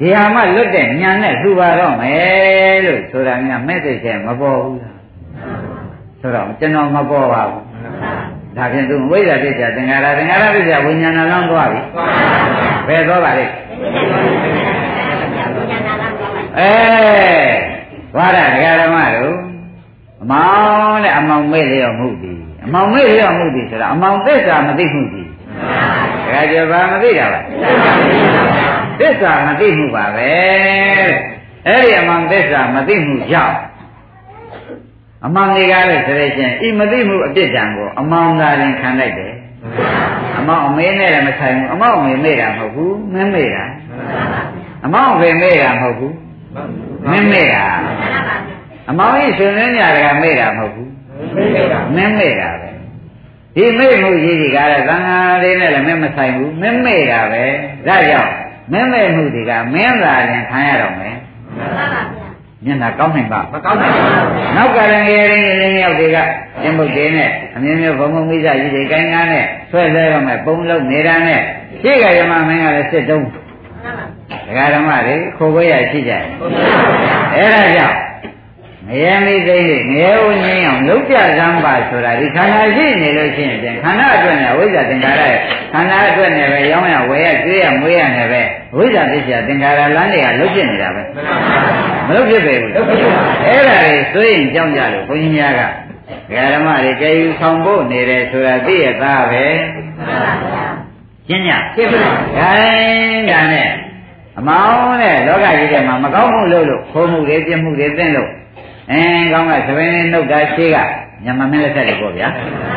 ဒီဟာမှလွတ်တဲ့ညာနဲ့လှူပါတော့မယ်လို့ဆိုတာများမဲ့သိချက်မပေါ်ဘူးလားဆိုတော့ကျွန်တော်မပေါ်ပါဘူး ဒါဖြင့်သူဝိဇ္ဇာပြစ္ဆာသင်္ခါရသင်္ခါရပြစ္ဆာဝိညာဏလောင်းသွားပြီဘယ်သွားပါလိမ့်အဲဝါရဒကာဓမ္မတို့အမောင်နဲ့အမောင်မေ့လျော့မှုသည်အမောင်မေ့လျော့မှုသည်ဆိုတာအမောင်သစ္စာမသိမှုသည်ဒကာကျော်ဘာမသိတာပါသစ္စာမသိမှုပါပဲအဲ့ဒီအမောင်သစ္စာမသိမှုကြောင့် အမောင်တွေကလည်းဆိုရချင်းဤမသိမှုအပြစ်ဒဏ်ကိုအမောင်သာရင်ခံလိုက်တယ်အမောင်အမေနဲ့လည်းမဆိုင်ဘူးအမောင်အမေမေ့တာမဟုတ်ဘူးမင်းမေ့တာအမောင်အဖေမေ့တာမဟုတ်ဘူးမင်းမေ့တာအမောင်ကြီးရှင်လင်းညာကမေ့တာမဟုတ်ဘူးမင်းမေ့တာပဲဒီမေ့မှုကြီးကြီးကလည်းသံဃာလေးနဲ့လည်းမင်းမဆိုင်ဘူးမင်းမေ့တာပဲဒါကြောင့်မင်းမေ့မှုတွေကမင်းသာရင်ခံရတော့မယ်မျ က်နှာကောင်းနိုင်ပါမကောင်းနိုင်ပါဘူးနောက်ကလည်းငယ်ရင်းရင်းရောက်တွေကကျင်းပုတ်တွေနဲ့အမြင်မျိုးဘုံဘုံမိစ္ဆာကြီးတွေကိုင်းကားနဲ့ဆွဲဆွဲတော့မယ်ပုံလုံးနေတာနဲ့ရှေ့ကရမမင်းကလည်းစစ်တုံးဒကာဓမ္မတွေခိုးခွေးရရှိကြတယ်အဲ့ဒါကြောင့် ငရဲမိသိလေးငရဲဦးငင်းအောင်လုံးကြစမ်းပါဆိုတာဒီခန္ဓာရှိနေလို့ရှိရင်ပြန်ခန္ဓာအတွက်နဲ့ဝိဇ္ဇာသင်္ခါရရဲ့ခန္ဓာအတွက်နဲ့ပဲရောင်းရဝယ်ရကျွေးရမွေးရနဲ့ပဲဝိဇ္ဇာပစ္စယသင်္ခါရလမ်းတွေကလုံးဖြစ်နေတာပဲမလုံးဖြစ်ပေဘူးအဲ့ဒါတွေဆိုရင်ကြောင်းကြလို့ဘုန်းကြီးများကဓမ္မတွေကြည်ယူဆောင်ဖို့နေတယ်ဆိုတာသိရသားပဲရှင်းညရှင်းပါခိုင်းဒါနဲ့အမောင်းနဲ့လောကကြီးထဲမှာမကောင်းမှုလုပ်လို့ခိုးမှုတွေပြစ်မှုတွေသင့်လို့ အင်းကောင်းကသဘင်နှုတ်တာရှိကညမမင်းလက်ဆက်တွေပေါ့ဗျာ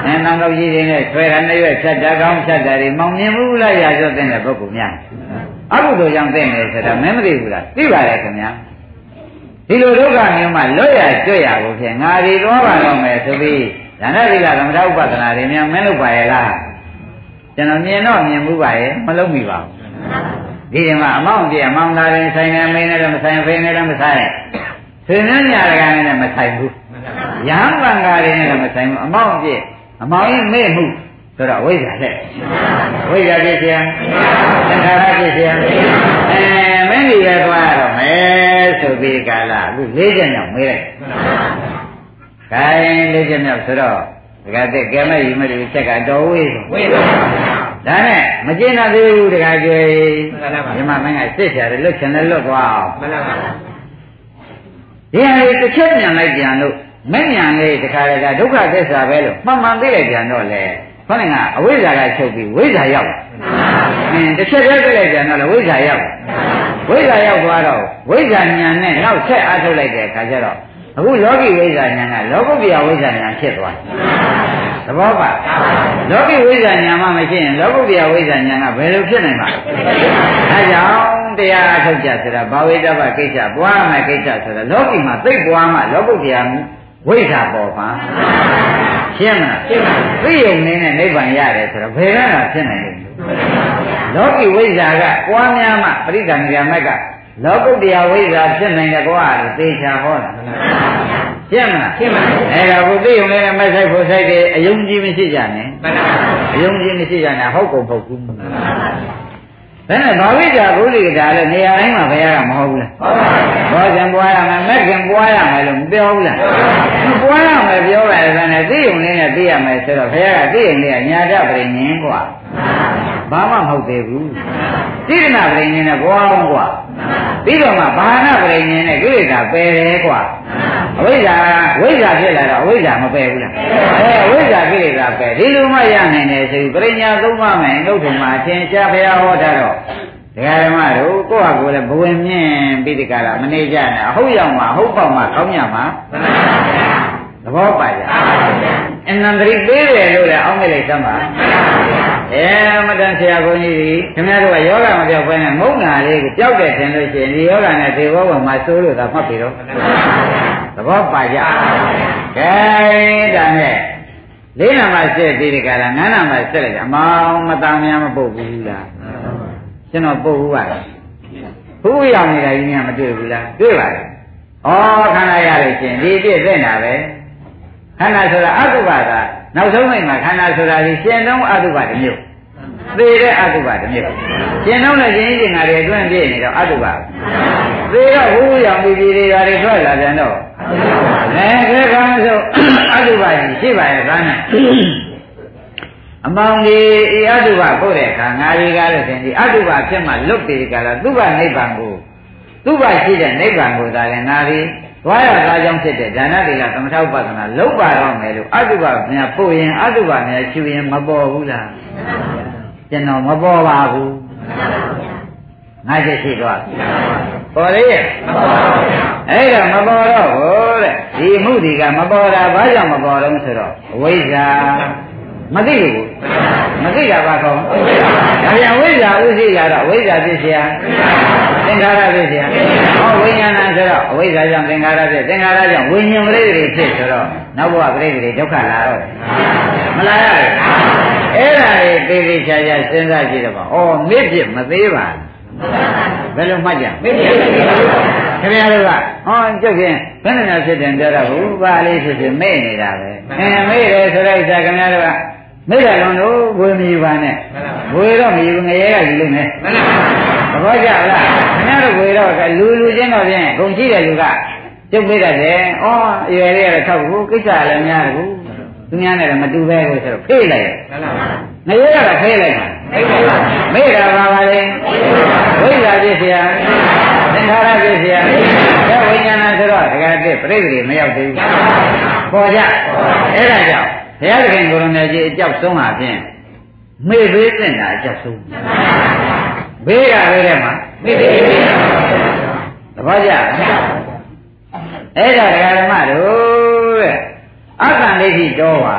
အင်းနောင်တော့ကြီးတွေနဲ့ဆွဲတာနဲ့ရွက်ဖြတ်တာကောင်းဖြတ်တာတွေမောင်မြင်ဘူးလားရာကျော်တဲ့ပုဂ္ဂိုလ်များအကုသိုလ်ကြောင့်သိနေဆိုတာမင်းမသိဘူးလားသိပါတယ်ခင်ဗျာဒီလိုဒုက္ခမျိုးမှလွတ်ရကျွတ်ရကိုဖြင့်ငါဒီသွားပါတော့မယ်ဆိုပြီးဒါနသီလသမထဥပဒနာတွေများမင်းလုပ်ပါရဲ့လားကျွန်တော်မြင်တော့မြင်မှုပါရဲ့မလုပ်မိပါဘူးဒီမှာအမောင့်ပြအမောင်သားရင်ဆိုင်နေမင်းနဲ့လည်းမဆိုင်ဖေးနဲ့လည်းမဆိုင် ဆွေမျိုးညာကလည်းမဆိုင်ဘူးရဟန်းဗံဃာတွေနဲ့လည်းမဆိုင်ဘူးအမောင့်ပြအမောင်ရင်မေ့မှုဆိုတော့ဝိဇ္ဇာလက်ဝိဇ္ဇာပြည့်စရာသင်္ခါရပြည့်စရာအဲမင်းကြီးရဲ့သွားတော့မယ်ဆိုပြီးကာလအခု၄ချက်မြောက်မေးလိုက်ခိုင်း၄ချက်မြောက်ဆိုတော့ဒကာတဲ့ကဲမဲ့ယူမဲ့ဒီချက်ကတော်ဝေးဝေးပါဒါနဲ့မကျင်နာသေးဘူးဒကာကျွေဒီမှာမင်းကစစ်ချရတယ်လွတ်ချင်တယ်လွတ်သွားအောင်မှန်ပါပါ ဒီဟာလေးတစ်ချက်မြန်လိုက်ပြန်လို့မဲ့မြန်လေးတခါတည်းကဒုက္ခသစ္စာပဲလို့မှန်မှန်သိလိုက်ပြန်တော့လေခေါင်းကအဝိဇ္ဇာကချုပ်ပြီးဝိဇ္ဇာရောက်အင်းတစ်ချက်တည်းသိလိုက်ပြန်တော့လေဝိဇ္ဇာရောက်ဝိဇ္ဇာရောက်သွားတော့ဝိဇ္ဇာဉာဏ်နဲ့နောက်ဆက်အားထုတ်လိုက်တဲ့အခါကျတော့အခုလောကီဝိဇ္ဇာဉာဏ်ကလောကုတ္တရာဝိဇ္ဇာဉာဏ်ဖြစ်သွားသဘောပါလောကီဝိဇ္ဇာဉာဏ်မှမရှိရင်လောကုတ္တရာဝိဇ္ဇာဉာဏ်ကဘယ်လိုဖြစ်နိုင်မှာလဲဒါကြောင့် တရားအထုတ်ကြဆိုတာဘာဝိတ္တပကိစ္စပွားမယ်ကိစ္စဆိုတာလောကီမှာသိပွားမှလောကုတ္တရာဝိဇ္ဇာပေါ်မှာရှင်းမလားရှင်းပါသိယုံနေနဲ့နိဗ္ဗာန်ရတယ်ဆိုတော့ဘယ်ကမှဖြစ်နိုင်လို့လောကီဝိဇ္ဇာကပွားများမှပရိသန္ဓိယမက်ကလောကုတ္တရာဝိဇ္ဇာဖြစ်နိုင်တယ်ကွာလို့သေချာဟောတာရှင်းမလားရှင်းပါပြီအဲ့ဒါကိုသိုံလည်းမဆိုင်ဖို့ဆိုင်တယ်အယုံကြည်မရှိကြနဲ့မှန်ပါပါအယုံကြည်မရှိကြနဲ့ဟုတ်ကုန်ပုတ်ကူမှန်ပါပါဘ ဒါနဲ့ဘာဝိဇ္ဇာဘုလိကတာလည်းနေရာတိုင်းမှာဘယ်ရတာမဟုတ်ဘူးလား။ဟုတ်ပါဘူး။ဘောဇင်ပွားရမယ်၊မက်ဇင်ပွားရမယ်လို့မပြောဘူးလား။မပွားရမယ်ပြောရတယ်ဆိုရင်သိုံလေးနဲ့သိရမယ်ဆိုတော့ဘုရားကသိရင်လည်းညာတပရိညင်กว่า။ဘာမှမဟုတ်သေးဘူးသီရဏပရိညာနဲ့ဘွားလုံးကွာပြီးတော့မှဘာနာပရိညာနဲ့ကိလေသာပယ်တယ်ကွာအဝိဇ္ဇာဝိဇ္ဇာဖြစ်လာတော့အဝိဇ္ဇာမပယ်ဘူးလားအဲဝိဇ္ဇာကိလေသာပယ်ဒီလိုမှရနိုင်တယ်ဆိုပရိညာသုံးပါမယ်ဥဒ္ဓမာအရှင်ရှားဘုရားဟောတာတော့ဒကာဓမ္မတို့ကိုယ့်ဟာကိုယ်လည်းဘဝင်မြင့်ပြီးဒီကရမနေကြနဲ့အဟုတ်ရောက်မှာဟုတ်ပေါက်မှာကောင်းမြတ်မှာသဘောပါကြအနန္တရိပေးတယ်လို့လည်းအောင်းမိလိုက်သမ်းပါ အဲမတန်ဆရာဘုန်းကြီးကြီးခင်ဗျားတို့ကယောဂမပြောက်ဘဲနဲ့မုန်းနာလေးကိုကြောက်တယ်ထင်လို့ရှိရင်ဒီယောဂနဲ့ဒီဘောကမှစိုးလို့သာမှတ်ပြီတော့သဘောပါကြကဲဒါနဲ့လေးနာမှစစ်ပြီးဒီကလာငါးနာမှစစ်လိုက်ကြအမောင်မသားများမပုတ်ဘူးလားကျွန်တော်ပုတ်ဘူးပါလားဘုရားနေတာကြီးများမတွေ့ဘူးလားတွေ့ပါလားဩခန္ဓာရလို့ရှင်ဒီပြည့်သိနေတာပဲခန္ဓာဆိုတာအတုပါက နောက်ဆုံးမိတ်မှာခန္ဓာဆိုတာဒီရှင်တော့အတုပါတစ်မျိုးသေတဲ့အတုပါတစ်မျိုးရှင်တော့လည်းရှင်ကြီးငါတွေအတွင်းပြည့်နေတော့အတုပါသေတော့ဟူးရောင်ပြီးပြီးတွေရာတွေထွက်လာပြန်တော့အဲခဲကောင်းဆိုအတုပါကြီးရှိပါရဲ့သားနဲ့အမောင်ဒီဤအတုပပို့တဲ့အခါငါရီကားလို့ရှင်ဒီအတုပဖြစ်မှလွတ်ပြီကလားသူ့ဘနိဗ္ဗာန်ကိုသူ့ဘရှိတဲ့နိဗ္ဗာန်ကိုသာလည်းငါရီ သွားရသားကြောင့်ဖြစ်တဲ့ဒါနတိလသမထဥပဒနာလုံးပါတော့မယ်လို့အတုပများပို့ရင်အတုပများရှူရင်မပေါ်ဘူးလားကျွန်တော်မပေါ်ပါဘူးငါချက်ရှိသွားပေါ်လေရဲ့အဲ့တော့မပေါ်တော့ဘူးတဲ့ဒီမှုဒီကမပေါ်တာဘာကြောင့်မပေါ်တော့ဆိုတော့အဝိဇ္ဇာမသိဘူးမသိတာပါကောဒါပြန်ဝိဇ္ဇာ ဥသိတာတော့ဝိဇ္ဇာဖြစ်เสียသင်္ခါရဖြစ်เสียဟောဝိညာဏဆိုတော့အဝိဇ္ဇာကြောင့်သင်္ခါရဖြစ်သင်္ခါရကြောင့်ဝိညာဉ်ပရိသေဖြစ်ဆိုတော့နောက်ဘဝပရိသေဒုက္ခလာတော့မလာရဘူးအဲ့ဒါလေသေသေးချာချာစဉ်းစားကြည့်တော့ဩမေ့ဖြစ်မသေးပါဘယ်လိုမှတ်ကြမေ့ဖြစ်ခင်ဗျားတို့ကဟောကျုပ်ချင်းဘယ်နဲ့ဖြစ်တယ်ပြောတော့ဘူးပါလေးဖြစ်ဖြစ်မေ့နေတာပဲအင်းမေ့တယ်ဆိုတော့ခင်ဗျားတို့က မိတယ်လုံးတို့ဝေမီပါနဲ့ဝေတော့မီငရဲကယူလို့နဲ့သဘောကျလားခင်ဗျားတို့ဝေတော့လူလူချင်းတော့ဖြင့်ဂုံရှိတဲ့လူကကျုပ်ပြတတ်တယ်ဩအရွယ်လေးကတော့ထောက်ဘူးကိစ္စလည်းများတယ်ဘူးသူများနဲ့လည်းမတူပဲလို့ဆိုတော့ဖေးလိုက်ငရဲကဖေးလိုက်တာမိတာပါပါလေဝိဇ္ဇာပြည့်စရာသင်္ခါရပြည့်စရာဒါဝိညာဏဆိုတော့ဒကာတစ်ပြိတ္တိမရောက်သေးဘူးပေါ်ကြအဲ့ဒါကြောင့် ဘုရားသခင်ကိုရမေကြီးအကြောက်ဆုံးတာဖြင့်မေ့ပေးတဲ့တာအကြောက်ဆုံးဘေးကလေးထဲမှာမေ့ပေးသဘောကျအဲ့ဒါဒကာဓမ္မတို့တဲ့အကံလေးကြီးတော့ပါ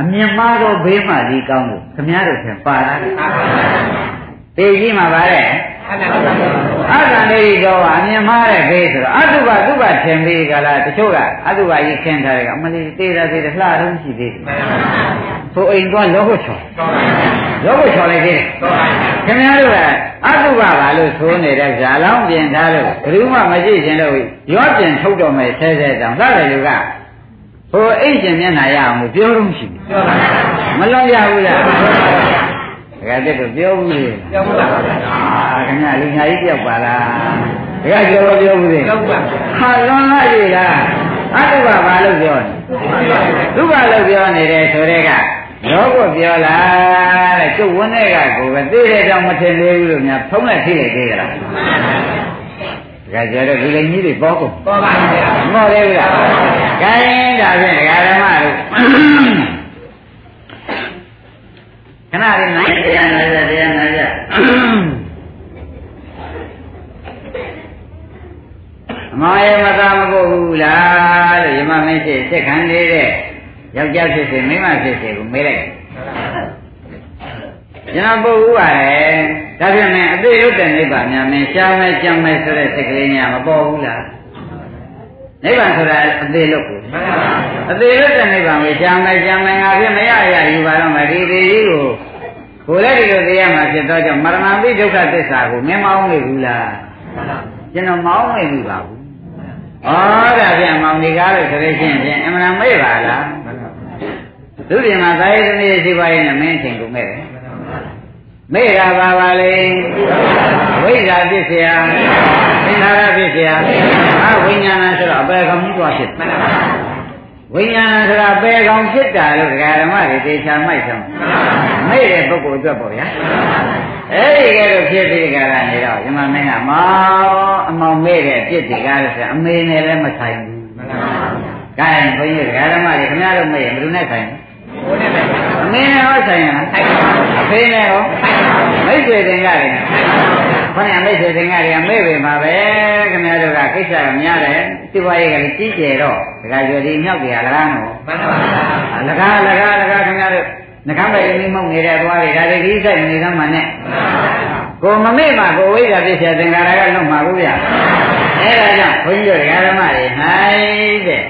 အမြင်မှားတော့ဘေးမှဒီကောင်းလို့ခမည်းတော်ဖြင့်ပါလာတယ်တေကြီးမှာပါတဲ့ အာကံလေးတော့အမြင်မှားတဲ့ဘေးဆိုတော့အတုပတုပထင်ပြီးကြလားတချို့ကအတုပကြီးခင်းထားတယ်ကအမလေးသေးတာသေးတယ်လှတော့ရှိသေးတယ်ဆိုအိမ်သွားလောဘချောလောဘချောလိုက်သေးတယ်ခင်ဗျားတို့ကအတုပပါလို့ဆိုနေတဲ့ဇာလောင်းပြင်ထားလို့ဘယ်သူမှမရှိခြင်းလို့ရောပြင်ထုတ်တော်မယ်ဆဲဆဲတောင်လှတယ်လူကဟိုအိတ်ရှင်မျက်နှာရအောင်ပြောတော့ရှိတယ်မလွန်ရဘူးလား ကဲတဲ့တော့ပြောဘူးလေပြောဘူးလားအာခင်ဗျာလူညာကြီးပြောက်ပါလားတကယ်ပြောတော့ပြောဘူးလေပြောပါဟာလွန်လိုက်ပြီလားအတုပဘာလို့ပြောနေဒုက္ခလို့ပြောနေတယ်ဆိုတဲ့ကလောကပြောလာတဲ့ကျုပ်ဝန်းတဲ့ကကိုပဲသိတဲ့ကြောင့်မထင်သေးဘူးလို့များဖုံးလိုက်ထိလိုက်သေးကြလားကဲကြတော့ဒီလိုကြီးတွေပေါ်ကုန်ပေါ်ပါဗျာမော်လေးဗျာကဲဒါဖြင့်ဒကာဓမ္မတို့ခဏလေး နိုင်တရားနာကြတရားနာကြအမောရမသာမပုတ်ဘူးလားလို့ယမမင်းရှိစက်ခံနေတဲ့ယောက်ျားဖြစ်စေမိန်းမဖြစ်စေကိုမေးလိုက်ကျွန်တော်ပုတ်ဘူးပါတယ်ဒါဖြင့်မင်းအသေးရုပ်တဲ့နိဗ္ဗာန်များမင်းရှားမယ်ကြံမယ်ဆိုတဲ့စိတ်ကလေးများမပေါ်ဘူးလားနိဗ္ဗာန်ဆိုတာအသေးလို့ကိုအသေးလို့တဲ့နိဗ္ဗာန်ကိုရှားမယ်ရှားမယ်ငါဖြစ်မရရယူပါတော့မယ်ဒီသေးကြီးကို ကိုယ်လည်းဒီလိုသိရမှာဖြစ်တော့ကြောင့်မရဏတိဒုက္ခသစ္စာကိုမင်းမအောင်နေဘူးလားကျွန်တော်မအောင်နေဘူးပါဘူးဩဒါပြန်မောင်နေကားလို့ဆိုလို့ရှိရင်အမှန်မေ့ပါလားသူပြင်မှာသာယသမီးရှိပါရင်မင်းအချိန်ကုန်ခဲ့တယ်မေ့တာပါပါလေဝိဇ္ဇာဖြစ်เสียသင်္ခါရဖြစ်เสียအဝိညာဏဆိုတော့အပေကမှုသွားဖြစ် ဝိညာဏဆိုတာအပေကောင်ဖြစ်တာလို့ဒကာဓမ္မတွေသေချာမိုက်ဆုံးမေ့တဲ့ပုဂ္ဂိုလ်အတွက်ပေါ့ဗျာအဲ့ဒီကဲတော့ဖြစ်ပြီးကြတာနေတော့ဒီမှာမင်းကမောင်အမောင်မေ့တဲ့အပြစ်တွေကားလို့ဆိုအမေနဲ့လည်းမဆိုင်ဘူးမှန်ပါပါဘုရား။ဘုန်းကြီးဓမ္မတွေခင်ဗျားတို့မေ့ရင်ဘယ်သူနဲ့ဆိုင်လဲ။အမေနဲ့ဟောဆိုင်ရလား။အဖေနဲ့ဟောမိတ်ဆွေတင်ကြတယ်။ခေါင်း ရမိတ်ဆွေတင်ကြတယ်မေ့ပေမှာပဲခင်ဗျားတို့ကကိစ္စကများတယ်။ဒီဘဝရေးကလည်းကြီးကျယ်တော့ဒကာကျော်ဒီမြောက်ကြီးကလကားနော်။မှန်ပါပါ။လကားလကားလကားခင်ဗျားတို့နှကမ်းပဲရင်းမောက်နေတဲ့သွားတွေဒါတွေကြီးဆိုင်နေသမ်းမှနဲ့ကိုမမေ့မှကိုဝိဇ္ဇာပြည့်စရာသင်္ကာရကလုံးမှာဘူးဗျအဲဒါကြောင့်ဘုန်းကြီးတို့ဓမ္မတွေဟိုင်းတဲ့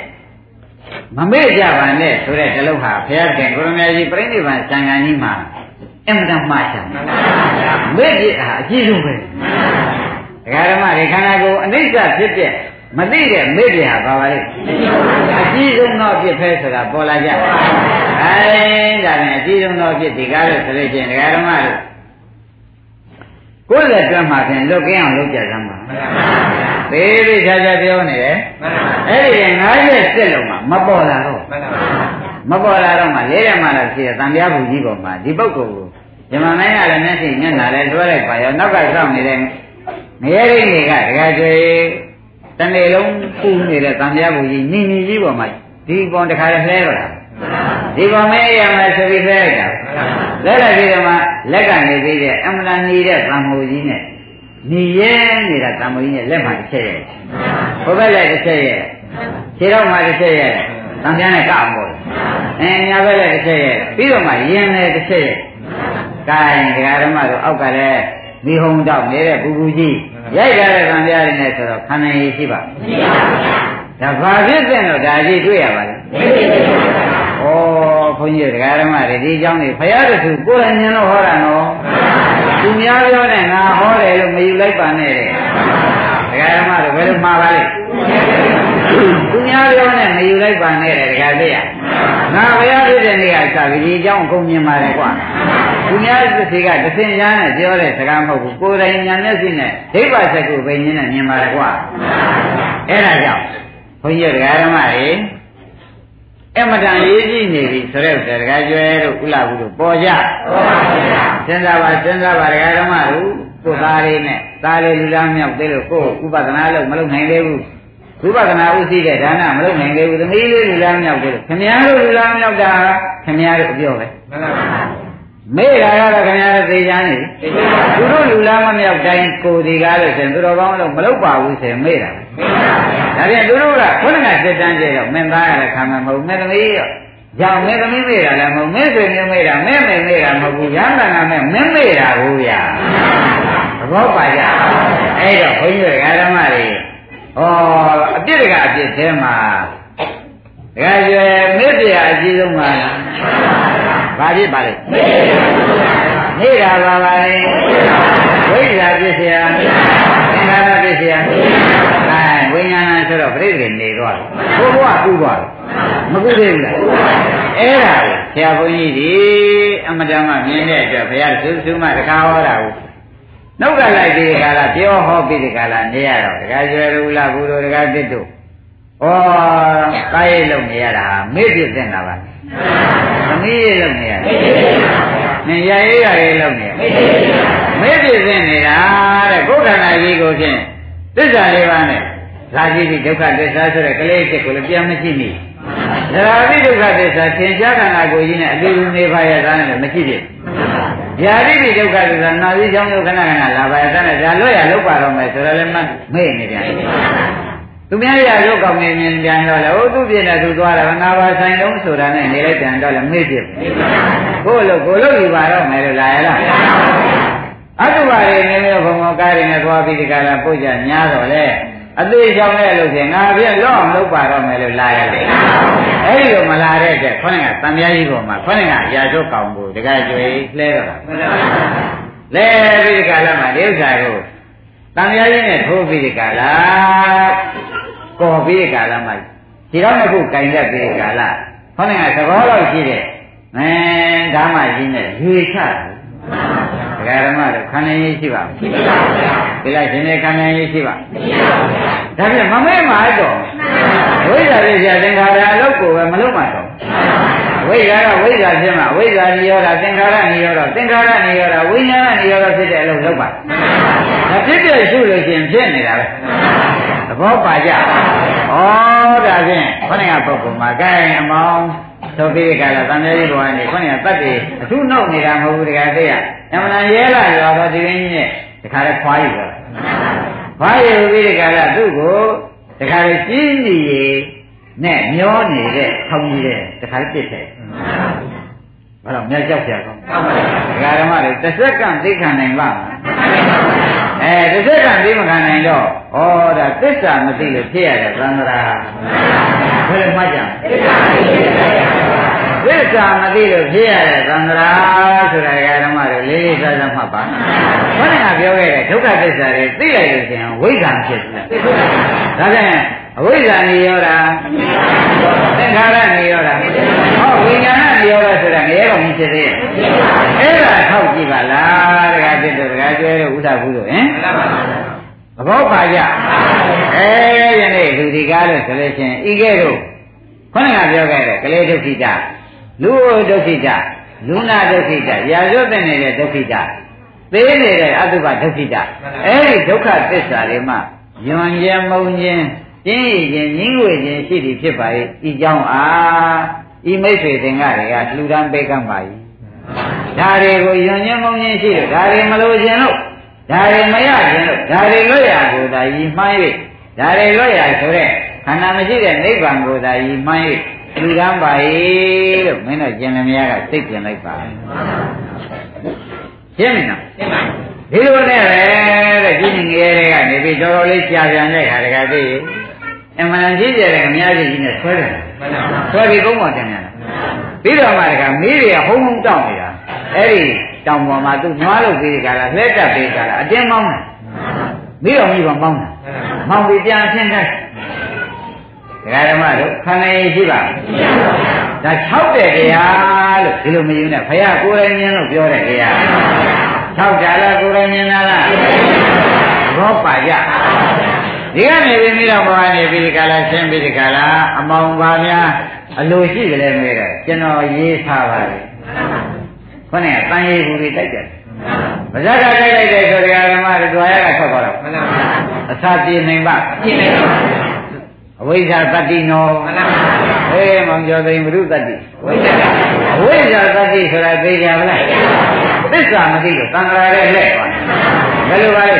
မမေ့ကြပါနဲ့ဆိုတဲ့တလုံးဟာဘုရားခင်ကိုရမကြီးပြိဋိဘံစံဃာကြီးမှာ အင်မတန်မှားချင်မေ့ပြဟာအကြီးဆုံးပဲဒကာဓမ္မတွေခန္ဓာကိုယ်အနိစ္စဖြစ်တဲ့မသိတဲ့မေ့ပြဟာပါပါလေအကြီးဆုံးသောအဖြစ်ပဲဆိုတာပေါ်လာကြအဲဒါနဲ့အကြီးဆုံးသောအဖြစ်ဒီကားလို့ဆိုလို့ချင်းဒကာဓမ္မတို့ကိုယ်လက်တွန်းမှာဖြင့်လွတ်ကင်းအောင်လုပ်ကြစမ်းပါသေးသေးချာချာပြောနေတယ်အဲ့ဒီ90စစ်လုံးမှာမပေါ်လာတော့ မပေါ်လာတော့မှလေးရမှလာဖြစ်တဲ့တန်ပြားဘူးကြီးပေါ်မှာဒီပုဂ္ဂိုလ်ကိုဇမမင်းကလည်းမျက်စိမျက်နှာလည်းတွဲလိုက်ပါရောနောက်ကစောင့်နေတဲ့ငရဲရိတ်တွေကတကယ်ကျွေတနေ့လုံးပူနေတဲ့တန်ပြားဘူးကြီးညီညီကြီးပေါ်မှာဒီပေါ်တခါလည်းလှဲတော့တာဒီပေါ်မဲရမယ်ဆိုပြီးလှဲလိုက်တာလက်လိုက်ပြီးတော့မှလက်ကနေပြီးတဲ့အမလန်နေတဲ့သံမိုးကြီးနဲ့ညီရဲနေတာသံမိုးကြီးနဲ့လက်မှတစ်ချက်ရဲ့ဘုဘက်လက်တစ်ချက်ရဲ့ခြေတော့မှတစ်ချက်ရဲ့ သံပြားနဲ့ကောက်မို့အဲညာဘက်လက်တစ်ချက်ရဲ့ပြီးတော့မှရင်လည်းတစ်ချက်ရဲ့ကဲဒကာဓမ္မတို့အောက်ကလည်းမိဟုံတော့နေတဲ့ပူပူကြီးရိုက်ကြတဲ့သံပြားတွေနဲ့ဆိုတော့ခန္ဓာရည်ရှိပါမရှိပါဘူးဒါဘာဖြစ်တဲ့တော့ဒါကြီးတွေ့ရပါလဲမရှိပါဘူးဩဘုန်းကြီးတရားဓမ္မတွေဒီအကြောင်းတွေဖရာတခုကိုယ်တိုင်ဉာဏ်လို့ဟောတာနော်သူများပြောတဲ့ငါဟောတယ်လို့မယူလိုက်ပါနဲ့တဲ့တရားဓမ္မတွေဘယ်လိုမှားပါလဲ သူများပြောနဲ့မယူလိုက်ပါနဲ့တဲ့တရားသိရငါဘုရားဖြစ်တဲ့နေ့ကစပြီးဒီအကြောင်းအကုန်မြင်ပါတယ်ကွာသူများတစ်စီကတစ်စင်ရမ်းနဲ့ပြောတဲ့စကားမဟုတ်ဘူးကိုယ်တိုင်ညာမျက်စိနဲ့ဒိဗ္ဗစကုဘိညာနဲ့မြင်ပါတယ်ကွာအဲ့ဒါကြောင့်ဘုန်းကြီးတရားဓမ္မတွေအမတန်ရေးကြည့်နေပြီဆိုတဲ့တကယ်ကျွဲတို့ဥလာဘူးတို့ပေါ်ကြစဉ်းစားပါစဉ်းစားပါတကယ်ဓမ္မတို့ကိုယ်သားလေးနဲ့သားလေးလူလားမြောက်သေးလို့ကိုယ်ဥပဒနာလို့မလုပ်နိုင်သေးဘူး ဝိပဿနာဥသိတဲ့ဒါနမလုပ်နိုင်သေးဘူးသမီးလေးလူလားမြောက်သေးလို့ခင်ဗျားတို့လူလားမြောက်တာခင်ဗျားတို့အပြောပဲမှန်ပါပါမေ့တာကတော့ခင်ဗျားတို့သိချမ်းနေသူတို့လူလားမမြောက်တိုင်းကိုဒီကားလို့ဆိုရင်သူတော်ကောင်းလို့မလုပ်ပါဘူးဆိုရင်မေ့တာဒါပြန်သူတို့ကခုနကစစ်တမ်းကြည့်တော့မင်းသားရတဲ့ခံမှာမဟုတ်မင်းသမီးရောကြောင့်မင်းသမီးမေ့တာလည်းမဟုတ်မင်းဆွေမျိုးမေ့တာမင်းမေ့မေ့တာမဟုတ်ဘူးရဟန္တာကမဲ့မင်းမေ့တာဘူးဗျာသဘောပါကြအဲ့တော့ဘုန်းကြီးတို့ဓမ္မတွေ ဩအပြစ်တကအပြစ်ထဲမှာတကယ်ရယ်မေတ္တာအကြီးဆုံးပါလားဘာဖြစ်ပါလဲမေတ္တာပါပါလေဝိညာဉ်ပြည့်စရာသင်္ခါရပြည့်စရာအဲဝိညာဏဆိုတော့ပြိတ္တိနေသွားတယ်ဘုဘဝကူးသွားတယ်မကူးသေးဘူးလားအဲ့ဒါလေဆရာဘုန်းကြီးဒီအမတန်မှမြင်တဲ့အတွက်ဘုရားသုသုမတခါဟောတာကို နှုတ်ကလိုက်ဒီခါလာပြောဟောပြီးဒီခါလာနေရတော့တခါကျွယ်ရူလာဘုလိုတခါတစ်တို့ဩတားရိပ်လုံနေရတာမေ့ပြစ်တဲ့တာပါသမီးရိပ်လုံနေရတာနင်ရရေးရရေးလုံနေရမေ့ပြစ်တဲ့နေတာတဲ့ကိုယ်ခန္ဓာကြီးကိုဖြင့်သစ္စာလေးပါးနဲ့ဇာတိတိဒုက္ခသစ္စာဆိုတဲ့ကလေးတစ်ကိုလည်းပြန်မရှိနေဇာတိဒုက္ခသစ္စာသင်္ချာခန္ဓာကိုယ်ကြီးနဲ့အတူတူနေပါရတာနဲ့မရှိဖြစ် ဗျာတိတိဒုက္ခသစ္စာနာပြီးကြောင်းဒုက္ခနာခဏလာပါရတာနဲ့ဒါလွတ်ရလောက်ပါတော့မယ်ဆိုတော့လည်းမမေ့နေပြန်သူများရရုပ်ကောင်းနေမြင်ပြန်တော့လေဟိုသူပြင်းတယ်သူသွားတယ်ငါပါဆိုင်လုံးဆိုတာနဲ့နေလိုက်ပြန်တော့လေမေ့ဖြစ်ကိုလို့ကိုလို့ယူပါတော့မယ်လို့လာရလားအတုပါရေနေမျိုးဘုံဘကားတွေနဲ့သွားပြီးဒီကလာပုတ်ကြညားတော့လေ အသေးချောင်းနဲ့လို့ဖြင့်ငါပြည့်လော့အောင်လုပ်ပါတော့မယ်လို့လာရတယ်အဲ့ဒီလိုမလာတဲ့တဲ့ခေါင်းကတန်မြားကြီးပေါ်မှာခေါင်းကရာချောကောင်ကိုတကယ်ကျွေလှဲတော့တာလဲပြီးဒီကလာမှာဒီဥစ္စာကိုတန်မြားကြီးနဲ့ထိုးပြီးဒီကလာကော်ပြီးဒီကလာမှာဒီတော့နှစ်ခုကင်ရက်ပြီးဒီကလာခေါင်းကသဘောလောက်ရှိတဲ့အဲဓမ္မကြီးနဲ့ရွေချတယ်ဒကာ ဓမ္မတို့ခန္ဓာရည်ရှိပါမရှိပါဘူးဗျာဒီလိုက်ရှင်ရဲ့ခန္ဓာရည်ရှိပါမရှိပါဘူးဗျာဒါပြန်မမဲမှာတော့ဝိဇ္ဇာပြည့်စရာသင်္ခါရအလုပ်ကိုပဲမလုပ်မှတော့ဝိဇ္ဇာကဝိဇ္ဇာဖြစ်မှဝိဇ္ဇာနိရောဓသင်္ခါရနိရောဓသင်္ခါရနိရောဓဝိညာဏနိရောဓဖြစ်တဲ့အလုပ်လုပ်ပါဒါဖြစ်ပြရှုလို့ရှင်ဖြစ်နေတာပဲသဘောပါကြဩဒါဖြင့်ခொနကပုဂ္ဂိုလ်မှာကဲအမောင်း သောပိကလာသံဃာကြီးဘဝနေခொနကတတ်တယ်အထုနှုတ်နေတာမဟုတ်ဘူးတကယ်သိရအမှန်ရဲလာရောတော့ဒီရင်းကြီးနဲ့တခါတည်းခွာယူတော့ခွာယူပြီးဒီကလာသူ့ကိုတခါတည်းကြီးနေနဲ့မျောနေတဲ့ခေါင်းကြီးတဲ့တခါတည်းပြစ်တယ်ဘာလို့မြတ်ကြောက်ကြကောင်းဒကာဓမ္မတွေတစ်စက္ကန့်သိခံနိုင်ပါ့မလားအဲတစ်စက္ကန့်သိမခံနိုင်တော့ဩဒါသစ္စာမသိလို့ဖြစ်ရတဲ့သံဃာဘယ်လိုမှတ်ကြ သစ္စာမသိလို့ဖြစ်ရတဲ့သံဃာဆိုတာဒကာဓမ္မတွေလေးလေးစားစားမှတ်ပါခொနကပြောခဲ့တဲ့ဒုက္ခသစ္စာတွေသိလိုက်လို့ရှိရင်ဝိဇ္ဇာဖြစ်တယ်ဒါကြောင့်အဝိဇ္ဇာနေရောတာသင်္ခါရနေရောတာဟောဝိညာဏနေရောတာဆိုတာငရဲကောင်ကြီးဖြစ်သေးရဲ့အဲ့ဒါထောက်ကြည့်ပါလားတခါဖြစ်တော့တခါကျွဲတော့ဥဒ္ဒဘူးလို့ဟင်သဘောပါကြအဲယနေ့လူဒီကားလို့ဆိုလို့ရှိရင်ဤကဲ့သို့ခொနကပြောခဲ့တဲ့ကလေးဒုက္ခိတ လူဒုက္ခိတလူနာဒုက္ခိတရာဇွတ်တဲ့နေတဲ့ဒုက္ခိတသေးနေတဲ့အတုပဒုက္ခိတအဲဒီဒုက္ခသစ္စာတွေမှာယွန်ခြင်းမုံခြင်းကျင်းရခြင်းညှင်းဝေခြင်းရှိသည်ဖြစ်ပါ၏ဤကြောင့်အားဤမိတ်ဆွေသင်္ကတွေကလှူဒန်းပေးကမ်းပါ၏ဒါတွေကိုယွန်ခြင်းမုံခြင်းရှိတယ်ဒါတွေမလို့ခြင်းလို့ဒါတွေမရခြင်းလို့ဒါတွေလွတ်ရကိုသာယီမှန်း၍ဒါတွေလွတ်ရဆိုတဲ့ခန္ဓာမရှိတဲ့နိဗ္ဗာန်ကိုသာယီမှန်း၍ လူရန်ပါ၏လို့မင်းတို့ကျင်လျာကသိကျင်လိုက်ပါရှင်းပြီနော်ရှင်းပါဒီလိုနဲ့ပဲတဲ့ကြီးငယ်တွေကနေပြီးတော်တော်လေးကြာပြန်တဲ့ခါတကသိအမှန်ကြီးကြတယ်အများကြီးကြီးနဲ့ဆွဲတယ်ဆွဲပြီးကုန်းပေါ်တင်ရတယ်ပြီးတော့မှတကမေးတွေကဟုံးဟုံးတောက်နေတာအဲ့ဒီတောင်ပေါ်မှာသူနွားလို့ပြီးကြလားလှဲတက်ပြီးကြလားအတင်းမောင်းတယ်မိတော့မိတော့မောင်းတယ်မောင်းပြီးပြန်ဆင်းတယ် ဒကာဓမ္မတို့ခန္ဓာရည်ရှိပါဒါ6တဲ့တရားလို့ဒီလိုမယူနဲ့ဘုရားကိုယ်တိုင်မြင်လို့ပြောတဲ့တရား6ကြလားကိုယ်တိုင်မြင်လားဘောပါကြဒီကနေပြီးမိတော့ဘောကနေပြီးဒီကလာရှင်းပြီးဒီကလာအမောင်ပါများအလိုရှိကြလဲမေးတယ်ကျွန်တော်ရေးထားပါလေခေါင်းကတန်ရည်ဘူးတွေတိုက်တယ်ပါဇက်ကတိုက်လိုက်တယ်ဆိုတရားဓမ္မတွေတွားရကထွက်သွားတော့အစာပြေနိုင်ပါပြေနိုင်ပါ အဝိဇ္ဇာတတ္တိနောအေးမောင်ကျော်သိဘုရုတတ္တိအဝိဇ္ဇာတတ္တိဆိုတာသိကြမလားသစ္စာမသိလို့သံဃာရဲ့လက်သွားဘယ်လိုပါလဲ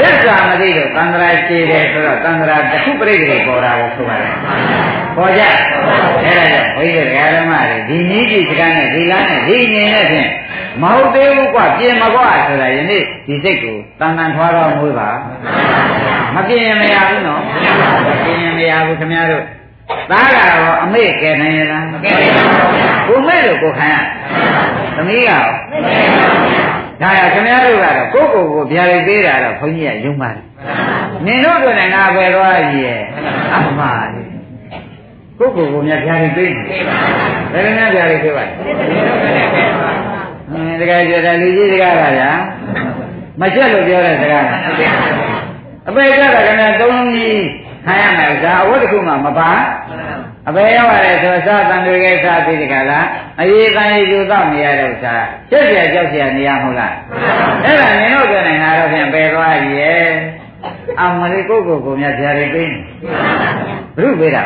သစ္စာမသိလို့သံဃာခြေတယ်ဆိုတော့သံဃာတစ်ခုပြိတ္တိပေါ်တာကိုဆိုပါတယ်ပေါ်ကြအဲ့ဒါကြောင့်ဘုရားဓမ္မတွေဒီနည်းကြီးစကားနဲ့ဒီလားနဲ့ဒီငင်နဲ့ဖြင့်မဟုတ်သေးဘူးကွပြင်မကွဆိုတာယနေ့ဒီစိတ်ကိုတန်တန်ထွားတော့မွေးပါ မပြင်ရင်မရဘူးနော်မပြင်ရင်မရဘူးခင်ဗျားတို့သားကတော့အမေကယ်နိုင်ရလားမကယ်နိုင်ပါဘူးကိုမေလို့ကိုခံရသမီးကရောဒါရခင်ဗျားတို့ကတော့ကိုယ့်ကိုယ်ကိုဗျာဒိတ်သေးတာတော့ဘုန်းကြီးကယုံပါတယ်နင်တို့တို့နဲ့ငါပဲသွားရည်ရဲ့အမှားလေကိုယ့်ကိုယ်ကိုများဗျာဒိတ်သေးတယ်ဘယ်လိုများဗျာဒိတ်သေးပါလဲအင်းတကယ်ကြတယ်လူကြီးတကားကဗျာမချက်လို့ပြောတဲ့စကား အပေကလက္ခဏာ၃လုံးကြီးခံရမယ်ဒါအဝတ်တစ်ခုမှမပါအပေရောက်ရတယ်ဆိုအစတန်တွေကစသိတဲ့ကလားအရေးတန်ရေးယူတော့နေရတဲ့ဥစ္စာချက်ပြကြောက်ပြနေရမဟုတ်လားအဲ့ဒါနင်တို့ပြောနေတာတော့ဖြင့်ပယ်သွားပြီရဲ့အမလေးကိုကိုကိုများဖြာရီပေးနေဘုရုပေးတာ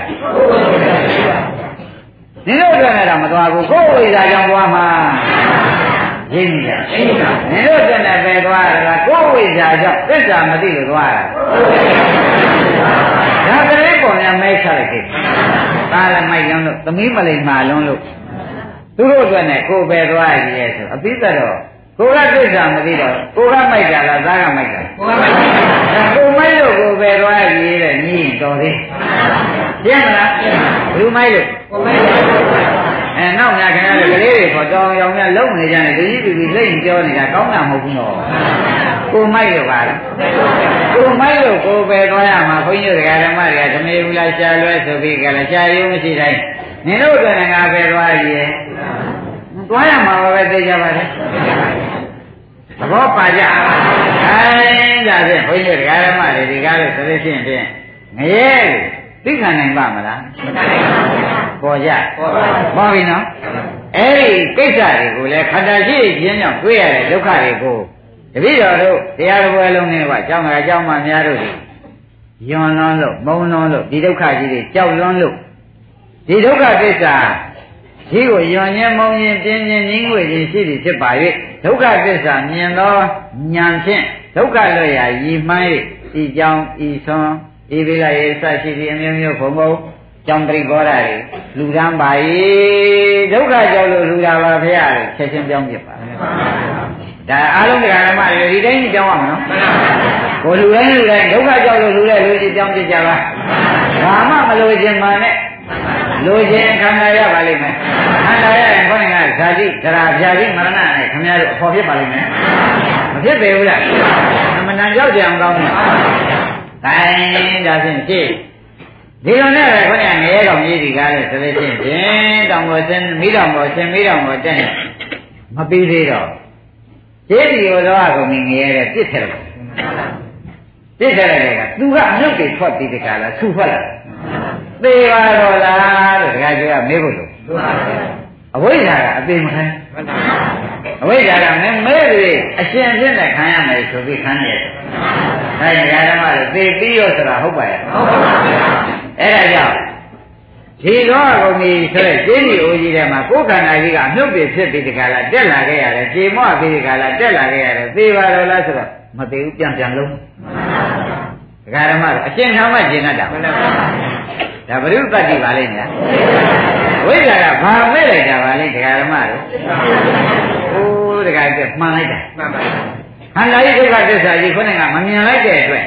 နင်တို့ပြောနေတာမသွားဘူးကိုယ်ဝိဇာကြောင့်သွားမှာ ရင်းနေရင်းနေတာနင်တို့တဲ့နဲ့ပဲသွားရတာကိုယ်ဝိဇ္ဇာကြောင့်သစ္စာမသိလို့သွားရတာဒါကလေးပေါ်များမဲချလိုက်ခဲ့ဒါလည်းမိုက်လုံးလို့သမီးမလိမ္မာလုံးလို့သူတို့အတွက်နဲ့ကိုယ်ပဲသွားရည်ရဲ့ဆိုအပိသက်တော့ကိုကသစ္စာမသိတော့ကိုကမိုက်တာလားသားကမိုက်တာကိုကမိုက်တာကိုမိုက်လို့ကိုပဲသွားရည်တဲ့ညီရင်တော်သေးရှင်းမလားဘူးမိုက်လို့ကိုမိုက်လို့ အဲနောက်များခင်ဗျားတို့ကလေးတွေခေါ်တောင်းရောင်များလုံနေကြတယ်ဒီကြီးပြီးလိမ့်ပြောနေတာကောင်းတာမဟုတ်ဘူးနော်ကိုမိုက်လို့ပါလားကိုမိုက်လို့ကိုပဲသွားရမှာဘုန်းကြီးတို့ဓမ္မတွေကဓမေဘူးလားရှားလွဲဆိုပြီးကြလားရှားရုံမရှိတိုင်းနင်တို့ကလည်းငါပဲသွားရည်သွားရမှာပဲသိကြပါလေသဘောပါကြအဲဒါဖြင့်ဘုန်းကြီးတို့ဓမ္မတွေဒီကားလို့ဆိုလို့ရှိရင်ဖြင့်ငရဲသိခံနိုင်ပါမလားမနိုင်ပါဘူး ပေါ်ကြပေါ်ပါပါပြီနော်အဲ့ဒီကိစ္စတွေကိုလည်းခန္ဓာရှိခြင်းကြောင့်တွေ့ရတဲ့ဒုက္ခတွေကိုတပည့်တော်တို့တရားတော်ပွဲလုံးနဲ့ကကြောင်းကကြောင်းမှများတို့ဒီယွန်လွန်းလို့မုံလွန်းလို့ဒီဒုက္ခကြီးတွေကြောက်လွန်းလို့ဒီဒုက္ခကိစ္စဒီကိုယွန်ခြင်းမုံခြင်းပြင်းခြင်းငြင်းငွေခြင်းရှိသည်ဖြစ်ပါ၍ဒုက္ခသစ္စာမြင်သောဉာဏ်ဖြင့်ဒုက္ခလွတ်ရာရည်မှန်း၍ဤကြောင်းဤဆွမ်းဤပိလရေစရှိသည့်အမျိုးမျိုးဘုံဘုံ ကြောင့်ပရိဘောဓာတွေလူတန်းပါ၏ဒုက္ခကြောင့်လို့လူတာပါဖေရချက်ချင်းပြောင်းပြပါဒါအားလုံးတရားဓမ္မတွေဒီတိုင်းကြောင်းရမှာနော်ကိုလူတိုင်းလူတိုင်းဒုက္ခကြောင့်လို့လူတဲ့လူကြီးကြောင်းပြကြပါဘာမှမလိုချင်မှနဲ့လိုချင်ခန္ဓာရပါလိမ့်မယ်ခန္ဓာရရင်ခေါင်းကဇာတိတိသရာဗျာတိမရဏနဲ့ခင်ဗျားတို့အဖို့ဖြစ်ပါလိမ့်မယ်မဖြစ်ပေဘူးလားအမှန်တန်ကြောက်ကြအောင်ကောင်းတယ်တိုင်းဒါဖြင့်ရှင်း ဒီလိုနဲ့ပဲခေါင်းကငရဲကောင်ကြီးဒီကားလို့ဆိုလို့ရှိရင်ဖြင့်တောင်ပေါ်ဆင်းမိတောင်ပေါ်ဆင်းမိတောင်ပေါ်တက်နေမပြီးသေးတော့ရှင်းဒီလိုတော့အကုန်ငရဲတဲ့ပြစ်ထက်တယ်ပြစ်ထက်တယ်ကသူကအမြုပ်တွေထွက်ပြီးဒီကားလားဆူထွက်လာသေပါတော့လားလို့ဒကာကြီးကမေးဖို့လို့အဝိဇ္ဇာကအသေးမခိုင်းအဝိဇ္ဇာကမင်းမဲပြီးအရှင်အဖြစ်နဲ့ခံရမယ်ဆိုပြီးခံရတယ်။ဒါရင်ဓမ္မလို့သေပြီးရောဆိုတာဟုတ်ပါရဲ့။ဟုတ်ပါပါဘုရား။ အဲ့ဒါကြောင့်ဒီတော့အကုန်ကြီးဆိုတဲ့ကျင်းဒီအိုကြီးထဲမှာကိုယ်ခန္ဓာကြီးကအမြုပ်တွေဖြစ်ပြီးဒီကလာတက်လာခဲ့ရတယ်။ကြေမော့ပြီးဒီကလာတက်လာခဲ့ရတယ်။သေပါတော့လားဆိုတော့မသေးဘူးပြန်ပြန်လုံး။ဒကာဓမ္မတော့အရှင်ထာမကျင်တတ်တာ။ဒါဘုရုတ္တိပါလိမ့်မယ်။ဝိဇ္ဇာကဘာမဲ့လိုက်တာပါလဲဒကာဓမ္မတို့။အိုးဒကာကျမှန်လိုက်တာ။မှန်ပါခန္ဓာကြီးဒုက္ခသစ္စာကြီးခုနကမမြင်လိုက်တဲ့အတွက်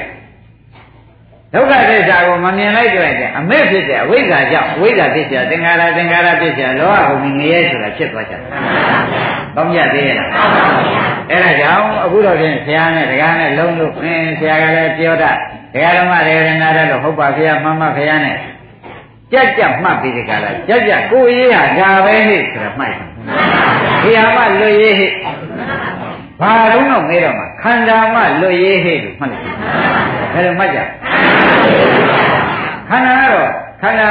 ဒုက္ခသစ္စာကိုမမြင်လိုက်ကြရင်အမဲ့ဖြစ်တဲ့အဝိဇ္ဇာကြောင့်အဝိဇ္ဇာဖြစ်တဲ့သင်္ခါရသင်္ခါရဖြစ်တဲ့လောကကိုငရဲဆိုတာဖြစ်သွားကြတယ်။တောင်းရသေးရဲ့လား။အဲ့ဒါကြောင့်အခုတော့ပြင်ဆရာနဲ့ဒကာနဲ့လုံးလို့အင်းဆရာကလည်းပြောတာဒကာတော်မရေရနာတယ်လို့ဟုတ်ပါဖေရမမဖေရနဲ့ကြက်ကြက်မှတ်ပြီးဒီကလာကြက်ကြက်ကိုရေးဟာဒါပဲဟိဆိုတာမှတ်တယ်။ဖေရမလွတ်ရေးဟိ ဘာတော့တော့မေးတော့မှခန္ဓာမှလွတ်ရေးဟိလို့မှတ်လိုက်ဘယ်လိုမှတ်ကြခန္ဓာကတော့ခန္ဓာ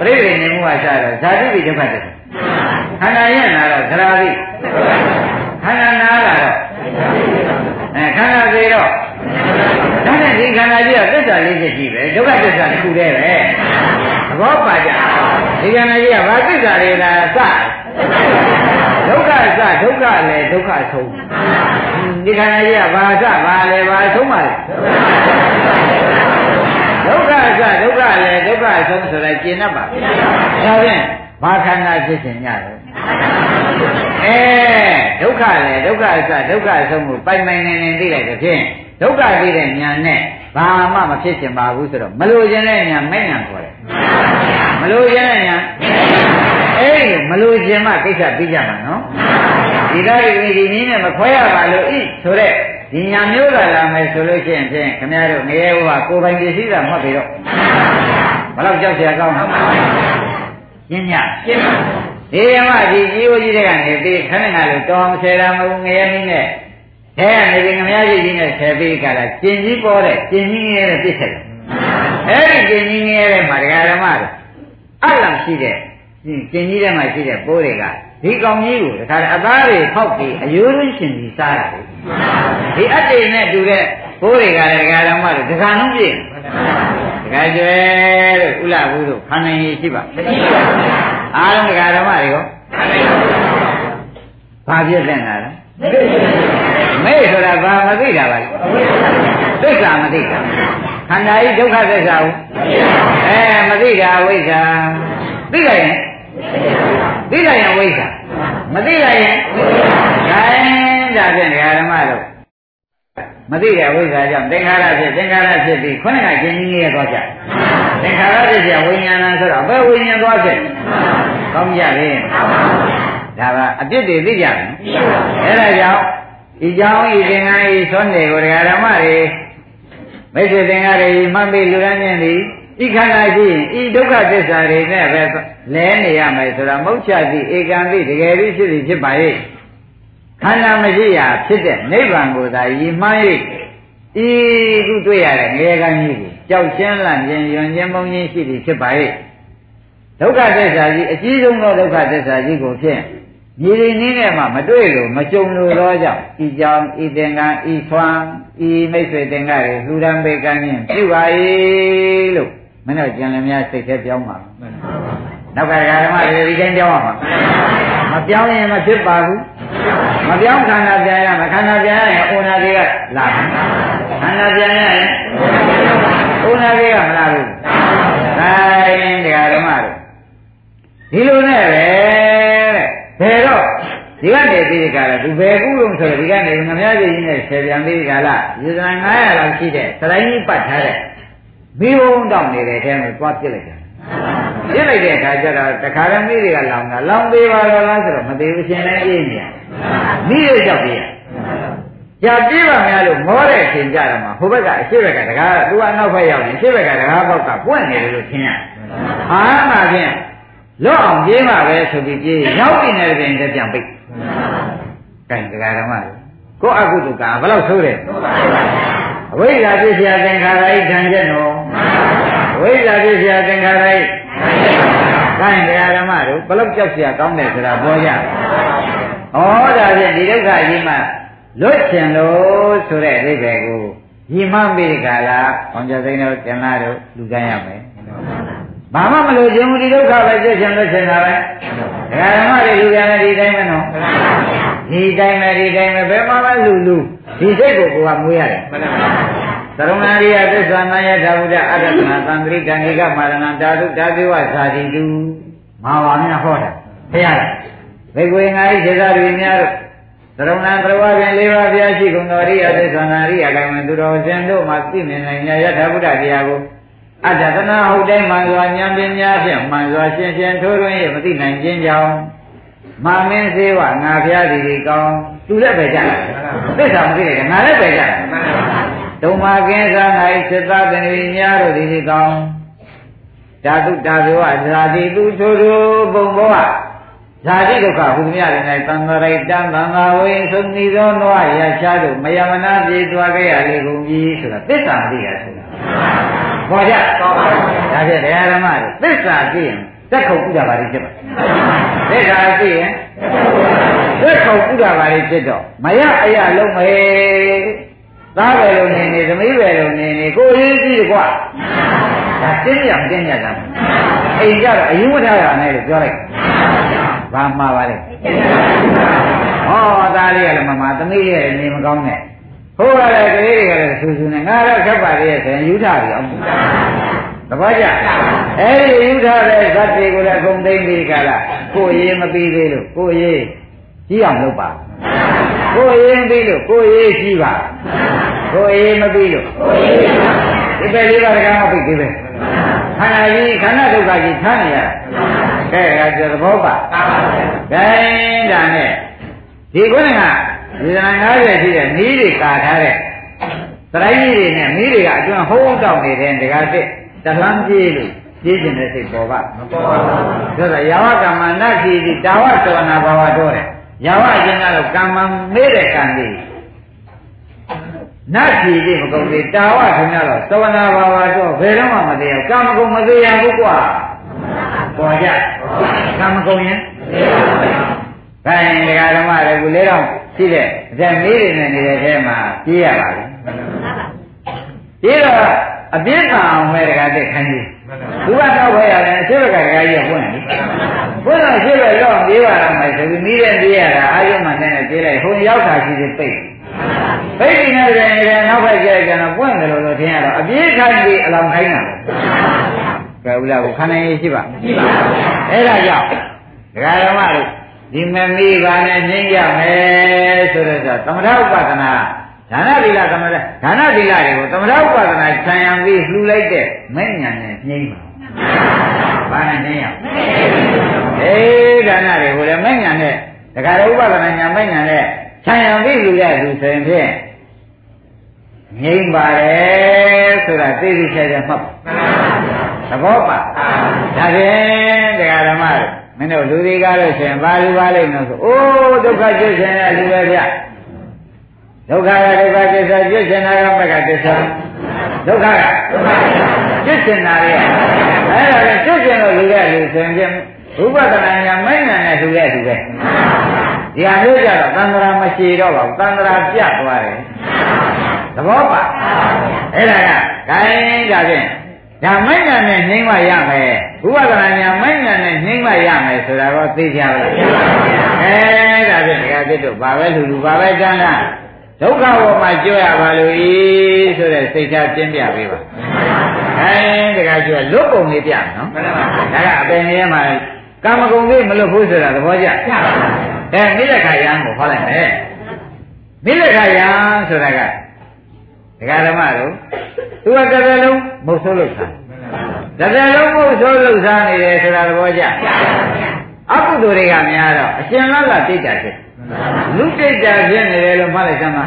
ပြိဋိနေမှုအစားတော့ဇာတိပိဒုက္ခတည်းခန္ဓာရဲ့နာတော့သရာတိခန္ဓာနာကတော့အဲခန္ဓာသေးတော့ဒါနဲ့ဒီခန္ဓာကြီးကသစ္စာလေးချက်ရှိပဲဒုက္ခသစ္စာတစ်ခုတည်းပဲသဘောပါကြ ဒီခန္ဓာကြီးကဘာသစ္စာတွေလားစဒုက္ခစဒုက္ခလည်းဒုက္ခဆုံးဒီခန္ဓာကြီးကဘာစဘာလဲဘာဆုံးပါလဲဒုက္ခစဒုက္ခလည်းဒုက္ခဆုံးဆိုလိုက်ကျင်တတ်ပါဒါဖြင့်ဘာခန္ဓာဖြစ်ခြင်းညတော့အဲဒုက္ခလည်းဒုက္ခစဒုက္ခဆုံးကိုပိုင်ပိုင်နေနေသိလိုက်တဲ့ဖြင့်ဒုက္ခသိတဲ့ညာနဲ့ ဘာမှမဖြစ်ချင်ပါဘူးဆိုတော့မလို့ခြင်းတဲ့ညာမဲ့ညာခေါ်တယ်မလို့ခြင်းတဲ့ညာအဲ့ဒီမလို့ခြင်းမှကိစ္စပြီးကြမှာနော်ဒီတော့ဒီဒီနည်းနဲ့မခွဲရပါလို့ဤဆိုတော့ဒီညာမျိုးလာလာမယ်ဆိုလို့ရှိရင်ဖြင့်ခင်ဗျားတို့ငရဲဘုရားကိုယ်ပိုင်ပစ္စည်းသာမှတ်ပြီးတော့ဘလောက်ကြောက်เสียကောင်းလဲရှင်းညရှင်းဒီမှာဒီကြီးဦးကြီးတွေကနေပြီးခဏခါလို့တော်မဆယ်တာမဟုတ်ငရဲနည်းနဲ့ အဲကနေပြီးငမည်းကြီးနဲ့ဆယ်ပြီးကြတာကျင်ကြီးပေါ်တဲ့ကျင်ကြီးငရဲပြစ်ဆက်တယ်အဲဒီကျင်ကြီးငရဲမှာဒကာဓမ္မတို့အလံရှိတဲ့ကျင်ကြီးထဲမှာရှိတဲ့ပိုးတွေကဒီကောင်ကြီးကိုတခါအသားတွေဖောက်ပြီးအယိုးရင်းရှင်ကြီးစားတာလေဒီအတ္တိနဲ့တူတဲ့ပိုးတွေကလည်းဒကာဓမ္မတို့ဒကာလုံးပြည့်ဒကာကျွဲလို့ဥလဘူးတို့ခန္ဓာကြီးရှိပါမရှိပါဘူးအားလုံးဒကာဓမ္မတွေရောဘာပြည့်တဲ့လား မေ့ဆိုတာဘာမသိတာပါလဲသစ္စာမသိတာခန္ဓာကြီးဒုက္ခသစ္စာဟုတ်အဲမသိတာဝိဇ္ဇာသိလိုက်ရင်သိလိုက်ရင်ဝိဇ္ဇာမသိလိုက်ရင်ဒါရင်ဒါဖြင့်ဒကာဓမ္မတို့မသိတဲ့ဝိဇ္ဇာကြောင့်သင်္ခါရဖြစ်သင်္ခါရဖြစ်ပြီးခုနကကျင်ကြီးရဲ့သွားကြသင်္ခါရဖြစ်ပြဝိညာဏဆိုတော့ဘယ်ဝိညာဉ်သွားဖြစ်ကောင်းကြလေဒါကအပြစ်တွေသိကြတယ်အဲ့ဒါကြောင့် ဒီကြောင့်ဤသင်္ကန်းဤသွန်းတယ်ကိုဒကာဓမ္မတွေမိတ်ဆွေသင်္ကန်းတွေမှတ်ပြီးလူရန်ချင်းသည်ဤခန္ဓာရှိရင်ဤဒုက္ခသစ္စာတွေနဲ့ပဲလဲနေရမယ်ဆိုတာမုတ်ချသည့်ဧကံသည့်တကယ်ပြီးဖြစ်သည်ဖြစ်ပါရဲ့ခန္ဓာမရှိရာဖြစ်တဲ့နိဗ္ဗာန်ကိုသာရည်မှန်း၍ဤခုတွေ့ရတဲ့ငရေကံကြီးကိုကြောက်ချင်းလန့်ခြင်းယွန်ခြင်းမုန်းခြင်းရှိသည်ဖြစ်ပါရဲ့ဒုက္ခသစ္စာကြီးအကြီးဆုံးသောဒုက္ခသစ္စာကြီးကိုဖြင့် ညီရင်းနည်းနဲ့မှမတွေ့လို့မကြုံလို့တော့ကြောင့်ဤကြောင့်ဤသင်္ကန်းဤသွမ်းဤမိတ်ဆွေသင်္ကန်းတွေလှူဒန်းပေးကမ်းခြင်းပြုပါ၏လို့မင်းတို့ကြံလည်းများစိတ်ထဲပြောင်းပါနောက်ကဓမ္မတွေဒီတိုင်းပြောင်းပါမပြောင်းရင်မဖြစ်ပါဘူးမပြောင်းခန္ဓာပြန်ရမခန္ဓာပြန်ရရင်ဩနာတွေကလာခန္ဓာပြန်ရရင်ဩနာတွေကမလာဘူးဒါရင်ဓမ္မတို့ဒီလိုနဲ့ပဲ ဘယ်တော့ဒီကနေပြီးဒီကလာသူဘယ်ကူလုံးဆိုတော့ဒီကနေငမည်းကြီးနဲ့ဆယ်ပြန်ပြီးဒီကလာယူဇန်900လောက်ရှိတဲ့သရိုင်းကြီးပတ်ထားတဲ့မိဘုံတောင်းနေတဲ့အဲမှာသွားပြစ်လိုက်တာပြစ်လိုက်တဲ့အခါကျတော့တခါတည်းမိတွေကလောင်တာလောင်သေးပါတော့လားဆိုတော့မသေးဘူးရှင်လည်းအေးနေရမိရကြောက်ပြေးရကြာပြေးပါများလို့မောတဲ့အချိန်ကြတော့မှဟိုဘက်ကအရှိဘက်ကတကားသူကအနောက်ဘက်ရောက်ရင်အရှိဘက်ကတကားပေါက်ကပွင့်နေတယ်လို့ထင်ရအာမှဖြင့် လွတ်အောင်ပြေးမှပဲဆိုပြီးပြေးရောက်တင်တဲ့ပြင်လည်းပြန်ပိတ်ကဲတရားဓမ္မကိုအကုသကဘယ်လောက်ဆိုးတယ်အဝိဇ္ဇာပြည့်စရာသင်္ခါရဤဓာန်ချက်နော်အဝိဇ္ဇာပြည့်စရာသင်္ခါရဤကဲတရားဓမ္မတို့ဘယ်လောက်ကြောက်စရာကောင်းတယ်ဆိုတာပြောရဩော်ဒါဖြင့်ဒီဒုက္ခကြီးမှလွတ်ချင်လို့ဆိုတဲ့အိဗယ်ကိုညီမမိတ္တကာလာအောင်ကြသိန်းတို့ကျန်လာတို့လူတိုင်းရမယ် ဘာမှမလို့ခြင်းမူဒီဒုက္ခပဲပြည့်ချင်လို့ချင်တာပဲ။ဒကာဓမ္မတွေလူကမ်းလည်းဒီတိုင်းပဲနော်။ဒီတိုင်းပဲဒီတိုင်းပဲဘယ်မှာမှလူလူဒီစိတ်ကိုကိုကမွေးရတယ်။သရုံနာရိယသစ္စာနာယထာဝုဒ္ဓအတ္တနာသံဃိကံဧကမာရဏဓာတုဓာတိဝဇာတိတုမာဝါမြတ်ဟောတာဖရလားဘိကွေငါဤစေသာတွေများတို့သရုံနာသရဝပြန်၄ပါးဘုရားရှိကုန်တော်ရိယသစ္စာနာရိယကံမသူတော်ရှင်တို့မှာပြည့်မြင်နိုင်ညာယထာဝုဒ္ဓတရားကို အတ္တသနာဟုတ်တိုင်းမှန်စွာဉာဏ်ပညာဖြင့်မှန်စွာရှင်းရှင်းထိုးထွင်းရမသိနိုင်ခြင်းကြောင့်မာမင်းသေးဝငါဖျားဒီဒီကောင်းသူလည်းပဲကြတယ်သစ္စာမသိတယ်ငါလည်းပဲကြတယ်ဒုံမာကင်းစား၌စိတ္တသင်္ကေများတို့ဒီဒီကောင်းဓာတုဓာဇဝဇာတိသူထိုးထိုးပုံဘောဇာတိဒုက္ခဘုရားရ၌သံဃာရိတံသံဃာဝိသုံးဤသောနဝရချားတို့မယမနာပြေတွားခဲ့ရလေကုန်ပြီဆိုတာသစ္စာမသိရဆိုတာ ပေါ်ကြပေါ်ပါဒါဖြင့်တရားဓမ္မတွေသစ္စာသိရင်သက်ခုတ်ဥဒ္ဒါပါတိဖြစ်ပါသစ္စာသိရင်သက်ခုတ်ဥဒ္ဒါပါတိဖြစ်တော့မရအရလုံးမေသားပဲလို့နေနေသမီးပဲလို့နေနေကိုရေးကြည့်ကွာဒါတင်းရတင်းရတာအိမ်ကြတော့အယူမထားရနဲ့လို့ပြောလိုက်ဘာမှားပါလဲဟောသားလေးကလည်းမမသမီးလေးကလည်းနေမကောင်းနဲ့ ဟိုကလည်းကလေးတွေကလည်းဆူဆူနဲ့ငါတော့ခက်ပါလေဆိုရင်ယူထားပြီအောင်တပည့်ကြအဲ့ဒီယူထားတဲ့ဇတ်တွေကိုလည်းအကုန်သိမ့်ပြီးကြလားကိုရေးမပြီးသေးလို့ကိုရေးကြီးအောင်လုပ်ပါကိုရေးပြီးလို့ကိုရေးကြီးပါကိုရေးမပြီးလို့ကိုရေးဒီပဲလေးပါးကမပြီးသေးပဲခန္ဓာကြီးခန္ဓာဒုက္ခကြီးထားနေရကဲဒါကျသဘောပါကဲဒါနဲ့ဒီကုန်းက ဒီဇာ90ရှိတဲ့နီးတွေကာထားတဲ့သရိုင်းကြီးတွေနဲ့မီးတွေကအကျွမ်းဟုံးတောက်နေတဲ့ဒကာတစ်တလှမ်းပြေးလို့ပြေးခြင်းတဲ့စိတ်ပေါ်ပါမပေါ်ပါဘူးဒါဆိုယာဝကမ္မနာခိတိတာဝသဝနာဘာဝတော့တယ်ယာဝအချင်းကတော့ကမ္မမေးတဲ့ကံလေးနတ်ဖြီလေးမကုန်သေးတာဝခင်ဗျားတော့သဝနာဘာဝတော့ဘယ်တော့မှမသေးဘူးကာမဂုဏ်မသေးရဘူးကွာပေါ်ကြကာမဂုဏ်ရင်ခိုင်းဒကာဓမ္မတွေကလေးတော့ ရှိတဲ့အကျမေးတွေနဲ့နေတဲ့အဲမှာပြေးရပါပြီပြေးတော့အပြစ်ကအောင်ပဲဒကာတက်ခိုင်းကြီးသူကတော့ဘယ်ရတယ်အရှိဘကဒကာကြီးကပွင့်ပြီပွင့်တော့ရှိဘက်တော့ပြေးပါတော့မယ်ဆိုပြီးမိတဲ့ပြေးရတာအာယုံမှနဲ့ပြေးလိုက်ဟိုရောက်တာရှိသေးပိတ်ပိတ်နေတယ်လည်းနောက်ဘက်ကျကျတော့ပွင့်တယ်လို့လို့ထင်ရတော့အပြေးခိုင်းပြီးအလောင်းခိုင်းတာကဲဦးလားကိုခန္ဓာရေးရှိပါရှိပါအဲ့ဒါကြောင့်ဒကာဓမ္မတို့ ဒီမမီပါနဲ့နှိမ့်ရမယ်ဆိုတော့သမထဥပဒနာဒါနသီလသမထဒါနသီလတွေကိုသမထဥပဒနာခြံရံပြီးလှူလိုက်တဲ့မဲ့ညာနဲ့နှိမ့်ပါဘာနဲ့နှိမ့်ရအေးဒါနတွေကိုလည်းမဲ့ညာနဲ့ဒကာရဥပဒနာညာမဲ့ညာနဲ့ခြံရံပြီးလှူရလူဆိုရင်ဖြင့်ငြိမ့်ပါတယ်ဆိုတာသိသိချာချာမှတ်ပါသဘောပါဒါဖြင့်ဒကာဓမ္မတွေ မင်းတို့လူတွေကားလို့ရှင်ဘာလူပါလိမ့်လို့ဆိုအိုးဒုက္ခကျွတ်ရှင်ရလူပဲဗျဒုက္ခကဒုက္ခသစ္စာကျွတ်ရှင်တာကမကသစ္စာဒုက္ခကကျွတ်ရှင်တာရဲ့အဲ့ဒါလည်းကျွတ်ရှင်လို့လူတဲ့လူဆိုရင်ဘုပဒနာညာမိုင်းညာနဲ့လူတဲ့လူပဲဒီဟာမျိုးကြတော့သံဃာမရှိတော့ပါဘူးသံဃာပြတ်သွားတယ်သဘောပါအဲ့ဒါကဂိုင်းဒါဖြင့် ဒါမိုက်ညာနဲ့နှိမ့်မရမယ်ဥပဒနာညာမိုက်ညာနဲ့နှိမ့်မရမယ်ဆိုတာတော့သိကြပါလားအဲဒါဖြင့်ဒကာသစ်တို့ဘာပဲလူလူဘာပဲကျမ်းလားဒုက္ခဘောမှာကြွရပါလို့ဤဆိုတဲ့စိတ်ထားပြင်းပြပေးပါအဲဒကာကျွလွတ်ပုံလေးပြနော်ဒါကအပင်ကြီးမှာကာမဂုဏ်လေးမလွတ်ဘူးဆိုတာသဘောကျအဲမိလက်ခယံကိုဟောလိုက်မယ်မိလက်ခယံဆိုတာက ဒကာဓမ္မတို့သူကတစ်သက်လုံးမဟုတ်ဆိုးလို့ခံတစ်သက်လုံးဘုဆိုးလှုပ်ရှားနေတယ်ဆိုတာသဘောကျအကုသိုလ်တွေကများတော့အရှင်လတ်လတ်တိတ်တာဖြစ်လူတိတ်တာဖြစ်နေတယ်လို့မှတ်လိုက်စမ်းပါ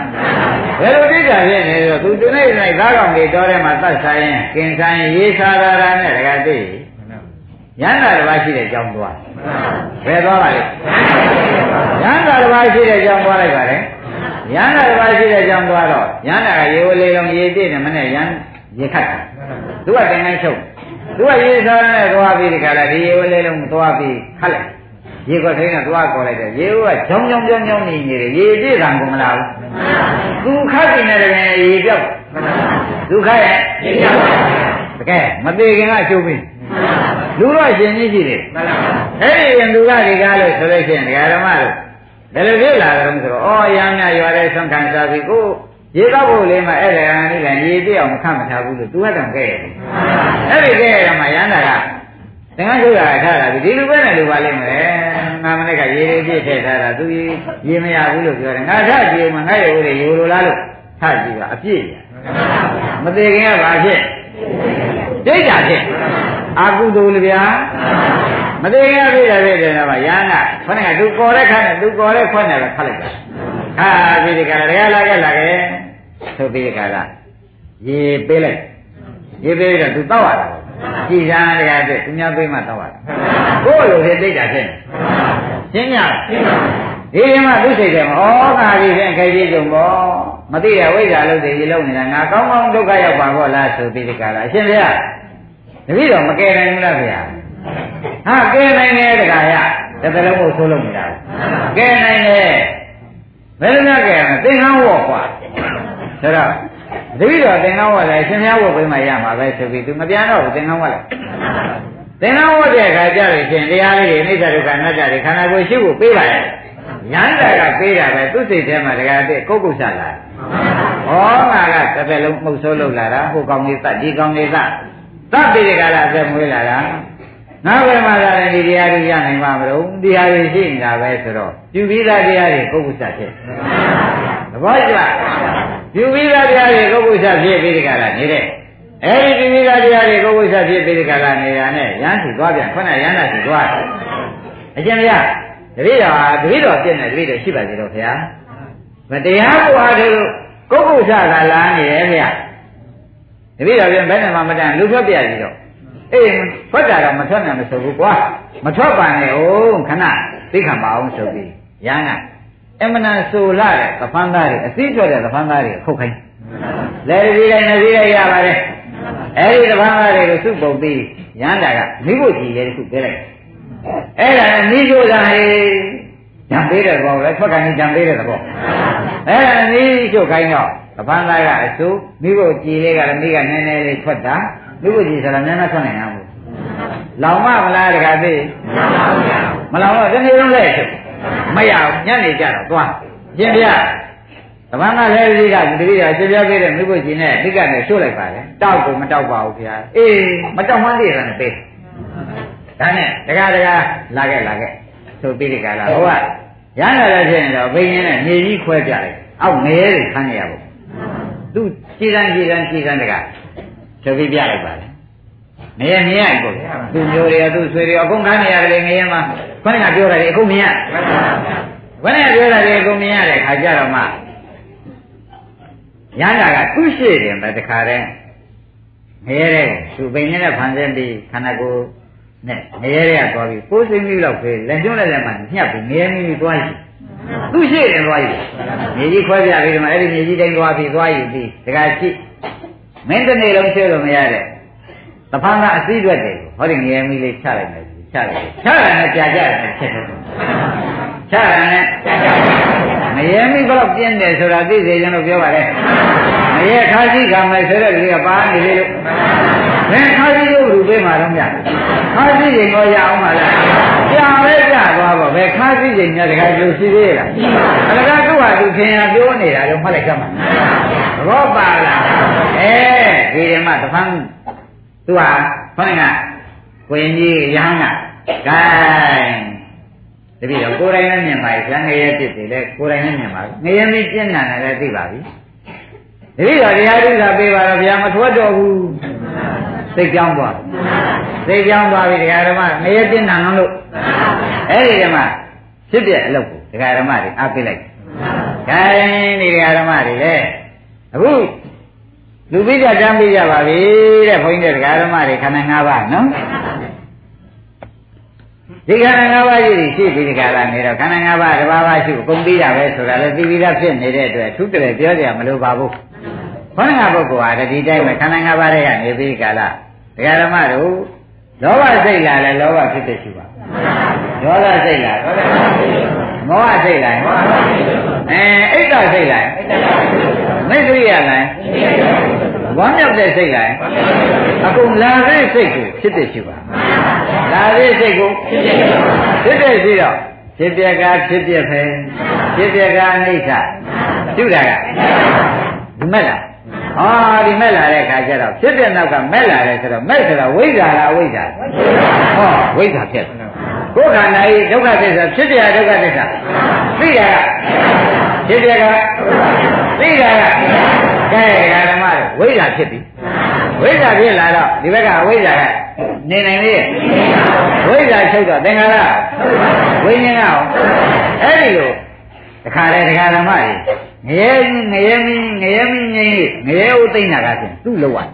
ဘယ်လိုတိတ်တာဖြစ်နေလဲဆိုသူဒီနေ့နေ့သားကောင်တွေတော်ထဲမှာတတ်ဆိုင်ရင်กินဆိုင်ရေးစားတာနဲ့တကယ်သိရဟန္တာတစ်ပါးရှိတဲ့အကြောင်းသွားဘယ်သွားပါလဲရဟန္တာတစ်ပါးရှိတဲ့အကြောင်းသွားလိုက်ပါလေ ရဟန္တာတစ်ပါးရှိတဲ့အကြောင်းသွားတော့ရဟန္တာကရေဝလေးလုံးရေပြည့်နေမနဲ့ရဟန်းရေခတ်တာသူကတင်ငန်းချုပ်သူကရေစားနဲ့သွားပြီးဒီကလာဒီရေဝလေးလုံးသွားပြီးခတ်လိုက်ရေကောထိန်းကသွားခေါ်လိုက်တယ်ရေဝကဂျောင်းဂျောင်းကြောင်းကြောင်းနေနေတယ်ရေပြည့်တာကုန်မလားဘူးသူခတ်နေတယ်လည်းရေပြောက်သူခတ်ရဲ့ရေပြောက်တကယ်မသေးခင်ကချုပ်ပြီးလူတော့ရှင်ကြီးရှိတယ်အဲ့ဒီရင်သူကဒီကားလို့ဆိုလို့ရှိရင်ဒကာဓမ္မတို့ဘ ယ်လိုဖြစ်လာကြလဲဆိုတော့အော်ရမ်းများရွာတဲ့ဆုံးခံစားပြီးကိုရေတော့ဖို့လေးမှအဲ့ဒါကလည်းရေပြည့်အောင်မခတ်မထားဘူးလို့သူကတောင်ကဲရတယ်အဲ့ဒီကဲရမှာရမ်းတာကသင်္ကန်းချုပ်ရထားတာဒီလိုပဲနဲ့လိုပါလိမ့်မယ်ငါမနေ့ကရေရေပြည့်ထည့်ထားတာသူရေမရဘူးလို့ပြောတယ်ငါထကြည့်မှငါရေဦးလေရေလိုလားလို့ထကြည့်တာအပြည့်ရမသေးခင်ကဘာဖြစ်ဒိဋ္ဌာဖြစ် အာကုသိုလ်လေဗျာမသေးခင်ကပြည့်တယ်ပြည့်တယ်တော့ရဟန်းကခொနဲ့ကသူကော်တဲ့ခါနဲ့သူကော်တဲ့ခွက်နဲ့ပဲခတ်လိုက်တာဟာပြီးဒီကရတရားလာခဲ့လာခဲ့ဆိုပြီးဒီကရရေပေးလိုက်ရေပေးတော့သူတောက်ရတာကြည်စားရတဲ့သူများပေးမှတောက်ရတာကိုယ်လိုဖြစ်သိတာဖြစ်ရှင်းညဒီမှာသူစိတ်တယ်မဩငါဒီဖြင့်ခိုင်ကြီးကြုံပေါ့မသိရဝိဇ္ဇာလို့တည်ရလုံးနေတာငါကောင်းကောင်းဒုက္ခရောက်ပါဘောလားဆိုပြီးဒီကရအရှင်ဘုရား တပည့်တော်မကယ်နိုင်ဘူးလားဗျာဟာကယ်နိုင်တယ်တခါရတစ်သလုံးကိုဆိုးလို့မရဘူးကယ်နိုင်တယ်ဘယ်လိုများကယ်မလဲသင်္ကန်းဝော့ကွာဒါတော့တပည့်တော်သင်္ကန်းဝော့လိုက်ရှင်များဝော့ပေးမှရမှာပဲဆိုပြီးသူမပြန်တော့ဘူးသင်္ကန်းဝော့လိုက်သင်္ကန်းဝော့တဲ့အခါကျတော့ရှင်တရားလေးတွေအိဋ္ဌဒုက္ခအနတ္တတွေခန္ဓာကိုယ်ရှိဖို့ပေးပါရဲ့ညာတာကပေးတာပဲသူစိတ်ထဲမှာတခါတည်းကိုယ်ကုတ်ချလာဩငါကတစ်သက်လုံးမှုတ်ဆိုးလုပ်လာတာဟိုကောင်းလေးသတ်ဒီကောင်းလေးသတ် သတ်ပြီးဒီကလာအသက်မွေးလာတာငါဘယ်မှာလာတယ်ဒီတရားတွေရနိုင်မှာမလို့တရားတွေရှိနေတာပဲဆိုတော့ပြုပြီးသားတရားတွေကိုယ်ကုသဖြစ်သဘောကျပြုပြီးသားတရားတွေကိုယ်ကုသဖြစ်ပြီးဒီကလာနေတဲ့အဲဒီပြုပြီးသားတရားတွေကိုယ်ကုသဖြစ်ပြီးဒီကလာနေတာနဲ့ရမ်းစီသွားပြန်ခုနရမ်းလာစီသွားတယ်အကျဉ်းရတတိတော်တတိတော်ပြည့်နေတတိတော်ရှိပါသေးတော့ခင်ဗျာမတရားဘုရားတို့ကိုယ်ကုသကလာနေရဲ့ခင်ဗျာ တပည့်တော်ပြန်ဘယ်နဲ့မှမတန်လူထွက်ပြရည်တော့အေးထွက်တာတော့မထွက်နိုင်မဆိုဘူးကွာမထွက်ပါနဲ့ဟုတ်ခဏသိခံပါအောင်ဆိုပြီးရဟန်းကအမနာဆိုလာတဲ့သဖန်းသားတွေအစည်းထွက်တဲ့သဖန်းသားတွေခုတ်ခိုင်းလဲဒီတိုင်းနဲ့ဒီတိုင်းရပါတယ်အဲ့ဒီသဖန်းသားတွေကိုစုပုတ်ပြီးရဟန်းတာကမိဖို့ကြည်ရဲ့ခုပေးလိုက်အဲ့ဒါနဲ့မိကျိုးသားဟေးညံပေးတဲ့ဘောပဲထွက်ခိုင်းညံပေးတဲ့ဘောအဲ့ဒါနဲ့မိကျိုးခိုင်းတော့ သဖန်းသားကအဆူမိဖို့ကြည်လေးကလည်းမိကနည်းနည်းလေးထွက်တာမိဖို့ကြည်ဆိုတာနည်းနည်းထွက်နိုင်တာမဟုတ်လောင်မမလားတခါသေးမလောင်တော့ဒီနေ့လုံးလဲမရဘူးညနေကြတော့သွားရှင်းပြသဗ္ဗမလည်းဒီကတတိယရှင်းပြပေးတဲ့မိဖို့ကြည်နဲ့ဒီကနဲ့ရှို့လိုက်ပါလေတောက်ကိုမတောက်ပါဘူးခင်ဗျာအေးမတောက်မှန်းသေးတယ်နဲ့ပေးဒါနဲ့တကားတကားလာခဲ့လာခဲ့ဆိုပြီးဒီကလာဟိုကရဟန္တာလည်းဖြစ်နေတော့ဘိညာနဲ့မြေကြီးခွဲပြလိုက်အောက်ငရဲတွေခန်းရပါ သူခြေတန်းခြေတန်းခြေတန်းတကဆိုပြီးပြလိုက်ပါလေငရဲမြင်ရကိုသူမျိုးတွေသူဆွေတွေအကုန်ခန်းနေရတယ်ငရဲမှာခေါင်းကပြောတာလေအကုန်မြင်ရဘယ်နဲ့ပြောတာလေအကုန်မြင်ရတဲ့ခါကြတော့မှရဟန္တာကသူ့ရှိတယ်ပဲတခါတည်းငရဲတဲ့သူပိန်နဲ့ဖန်ဆင်းပြီးခန္ဓာကိုယ်နဲ့ငရဲတဲ့ကသွားပြီးပိုးစိမ့်ပြီးလောက်ပဲလက်ကျွန်းလက်လက်မှညှပ်ပြီးငရဲမိပြီးသွားရှိ သူရှိတယ်သွားယူမြေကြီးခွဲပြပြီးတော့မှအဲ့ဒီမြေကြီးတိုင်းသွားပြီးသွားယူပြီးတခါရှိမင်းတစ်နေ့လုံးဆွဲလို့မရတဲ့တဖန်ကအစည်းအတွက်တယ်ဟောဒီငရဲမီလေးချလိုက်မယ်ချလိုက်ချလိုက်နဲ့ကြာကြတယ်ချက်တယ်ချလိုက်နဲ့ငရဲမီဘလောက်ပြင်းတယ်ဆိုတာသိစေကျွန်တော်ပြောပါလေငရဲခါရှိကမယ်ဆိုတဲ့လူကပါနေလေလို့ဘယ်ခါရှိလို့လူပေးမှာတော့မြတ်ခါရှိရင်တော့ရအောင်ပါလားကြာပဲကြာသွား ပါဘယ်ခါရှိရင်ညတခါလူရှိသေးလားအလကားသူ့ဟာသူခင်ရပြောနေတာတော့မှတ်လိုက်ကမှာဘောပါလားအဲဒီဓမ္မတဖန်သူဟာခေါင်းကကိုရင်ကြီးရဟန်းကဂိုင်းတပည့်တော့ကိုယ်တိုင်နဲ့မြင်ပါပြီငရဲဖြစ်တယ်လေကိုယ်တိုင်နဲ့မြင်ပါပြီငရဲမင်းကျင့်နာတယ်လည်းသိပါပြီတပည့်တော်တရားဓုသာပေးပါတော့ဗျာမထွက်တော့ဘူး သိကြောင်းသွားသိကြောင်းသွားပြီတရားဓမ္မငရဲတင်းနံလို့အဲ့ဒီဓမ္မဖြစ်ပြအလုပ်ကိုတရားဓမ္မတွေအားပေးလိုက်ခိုင်းဒီတရားဓမ္မတွေလေအခုလူပိဋကတမ်းပြကြပါပြီတဲ့ဘုန်းကြီးတရားဓမ္မတွေခန္ဓာ၅ပါးနော်ဒီခန္ဓာ၅ပါးကြီးရှိပြီးဒီကလာနေတော့ခန္ဓာ၅ပါးတစ်ပါးပါးရှိအကုန်ပြီးတာပဲဆိုတာလေသိပြီးသားဖြစ်နေတဲ့အတွက်သူတည်းပြောကြမလို့ပါဘူးခန္ဓာပုဂ္ဂိုလ်ဟာဒီတိုင်းပဲခန္ဓာ၅ပါးတွေကနေပြီးကာလ ဒကာဓမ္မတို့လောဘစိတ်လာလဲလောဘဖြစ်တဲ့ရှိပါဒေါသစိတ်လာမောဟစိတ်လာအဲအိတ်တစိတ်လာမိတ်ကရိယာလာဝမ်းမြောက်တဲ့စိတ်လာအကုန်လာတဲ့စိတ်ကိုဖြစ်တဲ့ရှိပါလာတဲ့စိတ်ကိုဖြစ်တဲ့ရှိတော့ဖြစ်ပြကဖြစ်ပြဖယ်ဖြစ်ပြကအနိစ္စပြုတာကဒီမဲ့လား ဟာဒီမဲ့လာတဲ့ခါကျတော့ဖြစ်တဲ့နောက်ကမဲ့လာတယ်ဆိုတော့မဲ့ဆိုတော့ဝိဇ္ဇာလားအဝိဇ္ဇာဟောဝိဇ္ဇာဖြစ်ကိုယ်ခန္ဓာဤဒုက္ခသစ္စာဖြစ်ပြဒုက္ခသစ္စာသိတာကဖြစ်ပြကသိတာကကဲဓမ္မတွေဝိဇ္ဇာဖြစ်ပြီဝိဇ္ဇာဖြစ်လာတော့ဒီဘက်ကအဝိဇ္ဇာကနေနိုင်လေဝိဇ္ဇာချုပ်တော့သင်္ခါရဝိညာဉ်ကအဲ့ဒီလို တခါလေတရားဓမ္မတွေငရဲငရဲမင်းငရဲမင်းငိမ့်ငရဲဥသိမ့်တာကဖြင့်သူ့လောက်ရ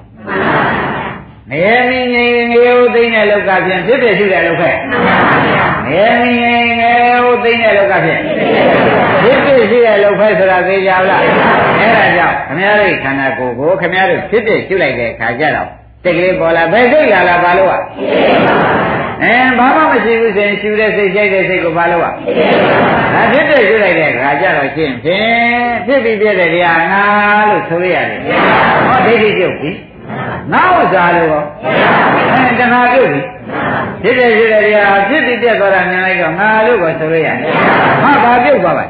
ငရဲမင်းငိမ့်ငရဲဥသိမ့်တဲ့လောက်ကဖြင့်ဖြစ်ဖြစ်ရှိတဲ့လောက်ခဲ့ငရဲမင်းငိမ့်ငရဲဥသိမ့်တဲ့လောက်ကဖြင့်ဖြစ်ဖြစ်ရှိတဲ့လောက်ဖဲဆိုတာသိကြလားအဲ့ဒါကြောင့်ခမည်းတော်ခန္ဓာကိုယ်ကိုခမည်းတော်ဖြစ်ဖြစ်ရှိလိုက်တဲ့ခါကျတော့စိတ်ကလေးပေါ်လာဘယ်စိတ်လာလာဘာလို့อ่ะ အဲဘာမှမရှိဘူးဆိုရင်ရှူတဲ့စိတ်ရှိတဲ့စိတ်ကိုဘာလို့อ่ะဒါဖြစ်တဲ့ရှူလိုက်တဲ့ခါကျတော့ရှင်းဖြင့်ဖြစ်ပြီးပြတဲ့တရားငါလို့ဆိုရရတယ်ဟောဒိဋ္ဌိပြုတ်ပြီငါဥစ္စာလို့ရောအဲတဏှာပြုတ်ပြီဖြစ်တဲ့ရှူတဲ့တရားဖြစ်ပြီးပြတ်သွားတာမြင်လိုက်တော့ငါလို့ကိုဆိုရရတယ်ဟာဘာပြုတ်သွားပါ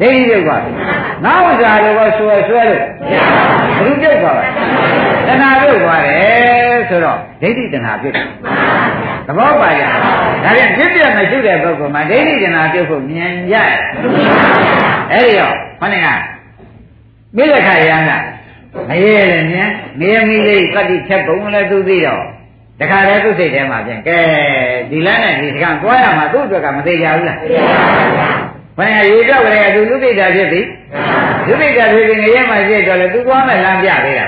ဒိဋ္ဌိပြုတ်သွားငါဥစ္စာလို့ကိုဆွဲဆွဲလို့ဘယ်လိုပြုတ်သွားပါတဏှာပြုတ်သွားတယ်ဆိုတော့ဒိဋ္ဌိတဏှာပြုတ်တယ် သဘောပါကြဒါပြန်ဖြစ်ပြမရှိတဲ့ပုဂ္ဂိုလ်မှာဒိဋ္ဌိတဏှာပြုတ်ဖို့မြင်ကြအဲ့ဒီတော့ခொနဲ့ကမိလက်ခရံကမရဲလည်းမြင်နေမီလေးတတိချက်ပုံလည်းသူသိတော့တခါတည်းသူ့စိတ်ထဲမှာပြန်ကဲဒီလမ်းနဲ့ဒီစကံသွားရမှာသူ့အတွက်ကမသေးကြဘူးလားဘယ်ရေတော့ကလေးကသူလူသိတာဖြစ်ပြီလူသိတာဖြစ်ပြီးငရဲမှာဖြစ်တော့လေသူသွားမဲ့လမ်းပြပေးတာ